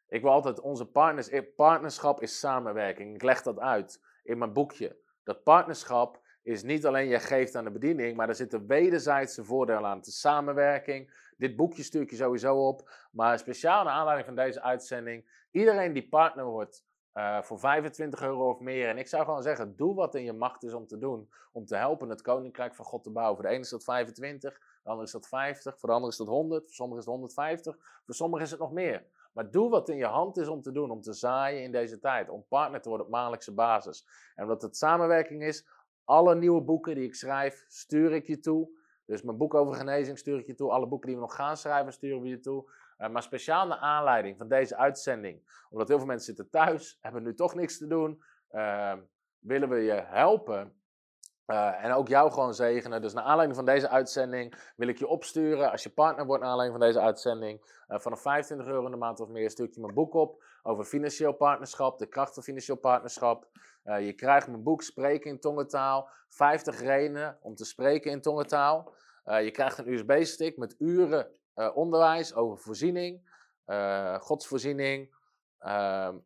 B: ik wil altijd onze partners. Partnerschap is samenwerking. Ik leg dat uit in mijn boekje. Dat partnerschap is niet alleen je geeft aan de bediening, maar er zitten wederzijdse voordelen aan. De samenwerking. Dit boekje stuur ik je sowieso op. Maar speciaal naar aanleiding van deze uitzending. Iedereen die partner wordt uh, voor 25 euro of meer. En ik zou gewoon zeggen: doe wat in je macht is om te doen. Om te helpen het koninkrijk van God te bouwen. Voor de ene is dat 25, voor de andere is dat 50, voor de andere is dat 100, voor sommigen is het 150, voor sommigen is het nog meer. Maar doe wat in je hand is om te doen, om te zaaien in deze tijd. Om partner te worden op maandelijkse basis. En omdat het samenwerking is, alle nieuwe boeken die ik schrijf, stuur ik je toe. Dus mijn boek over genezing stuur ik je toe. Alle boeken die we nog gaan schrijven, sturen we je toe. Uh, maar speciaal naar aanleiding van deze uitzending, omdat heel veel mensen zitten thuis, hebben nu toch niks te doen, uh, willen we je helpen uh, en ook jou gewoon zegenen. Dus naar aanleiding van deze uitzending wil ik je opsturen. Als je partner wordt naar aanleiding van deze uitzending. Uh, vanaf 25 euro in de maand of meer stuur ik je mijn boek op. Over financieel partnerschap. De kracht van financieel partnerschap. Uh, je krijgt mijn boek Spreken in tongentaal. 50 redenen om te spreken in tongentaal. je krijgt een USB-stick met uren onderwijs over voorziening. godsvoorziening.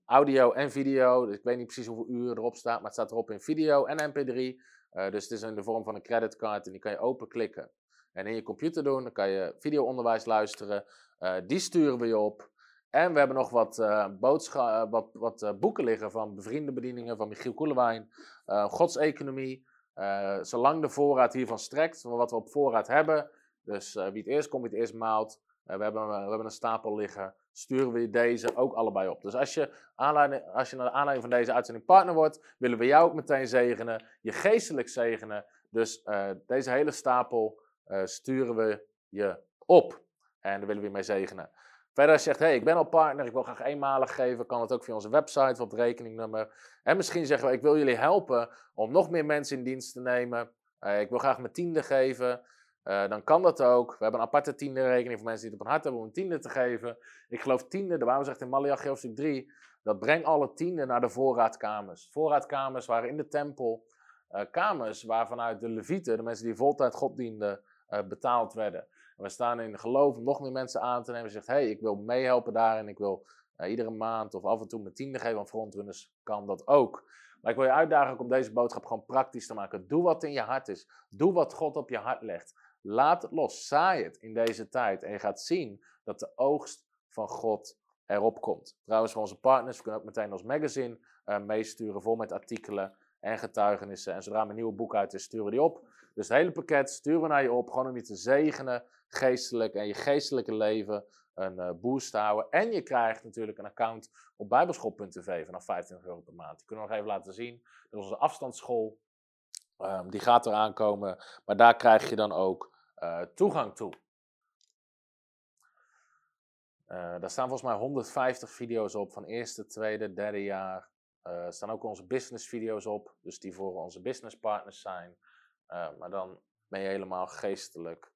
B: audio en video. Dus ik weet niet precies hoeveel uren erop staat. Maar het staat erop in video en mp3. Uh, dus het is in de vorm van een creditcard en die kan je openklikken. En in je computer doen, dan kan je videoonderwijs luisteren. Uh, die sturen we je op. En we hebben nog wat, uh, wat, wat boeken liggen van bevriende bedieningen van Michiel Koelewijn. Godseconomie. zolang de voorraad hiervan strekt, wat we op voorraad hebben. Dus wie het eerst komt, wie het eerst maalt. we, hebben, we hebben een stapel liggen sturen we deze ook allebei op. Dus als je, als je naar de aanleiding van deze uitzending partner wordt, willen we jou ook meteen zegenen, je geestelijk zegenen. Dus uh, deze hele stapel uh, sturen we je op. En daar willen we je mee zegenen. Verder als je zegt, hey, ik ben al partner, ik wil graag eenmalig geven, kan het ook via onze website, het rekeningnummer. En misschien zeggen we, ik wil jullie helpen om nog meer mensen in dienst te nemen. Uh, ik wil graag mijn tiende geven. Uh, dan kan dat ook. We hebben een aparte tiende rekening voor mensen die het op hun hart hebben om een tiende te geven. Ik geloof tiende, de Bijbel zegt in Malachi hoofdstuk 3, dat breng alle tienden naar de voorraadkamers. Voorraadkamers waren in de tempel uh, kamers waarvanuit de levieten, de mensen die voltijd God dienden, uh, betaald werden. En we staan in geloof om nog meer mensen aan te nemen. Je zegt, hé, hey, ik wil meehelpen daarin. Ik wil iedere maand of af en toe mijn tiende geven aan frontrunners. Kan dat ook. Maar ik wil je uitdagen om deze boodschap gewoon praktisch te maken. Doe wat in je hart is. Doe wat God op je hart legt. Laat het los, saai het in deze tijd en je gaat zien dat de oogst van God erop komt. Trouwens, voor onze partners, we kunnen ook meteen ons magazine uh, meesturen, vol met artikelen en getuigenissen. En zodra mijn nieuwe boek uit is, sturen we die op. Dus het hele pakket sturen we naar je op, gewoon om je te zegenen, geestelijk en je geestelijke leven een uh, boost te houden. En je krijgt natuurlijk een account op bijbelschool.tv vanaf 25 euro per maand. Die kunnen we nog even laten zien. Dat is onze afstandsschool Um, die gaat eraan komen, maar daar krijg je dan ook uh, toegang toe. Uh, daar staan volgens mij 150 video's op van eerste, tweede, derde jaar. Uh, er staan ook onze business video's op, dus die voor onze business partners zijn. maar dan ben je helemaal geestelijk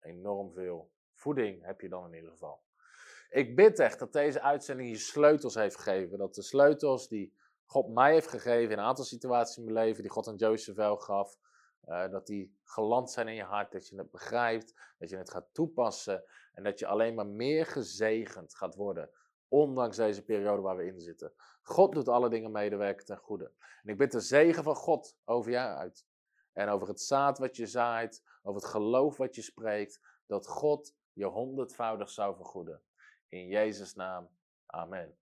B: enorm veel voeding heb je dan in ieder geval. Ik bid echt dat deze uitzending je sleutels heeft gegeven. Dat de sleutels die God mij heeft gegeven in een aantal situaties in mijn leven, die God aan Joseph wel gaf. Uh, dat die geland zijn in je hart, dat je het begrijpt, dat je het gaat toepassen en dat je alleen maar meer gezegend gaat worden, ondanks deze periode waar we in zitten. God doet alle dingen medewerken ten goede. En ik bid de zegen van God over jou uit. En over het zaad wat je zaait,
C: over het geloof wat je spreekt, dat God je honderdvoudig zou vergoeden. In Jezus' naam, amen.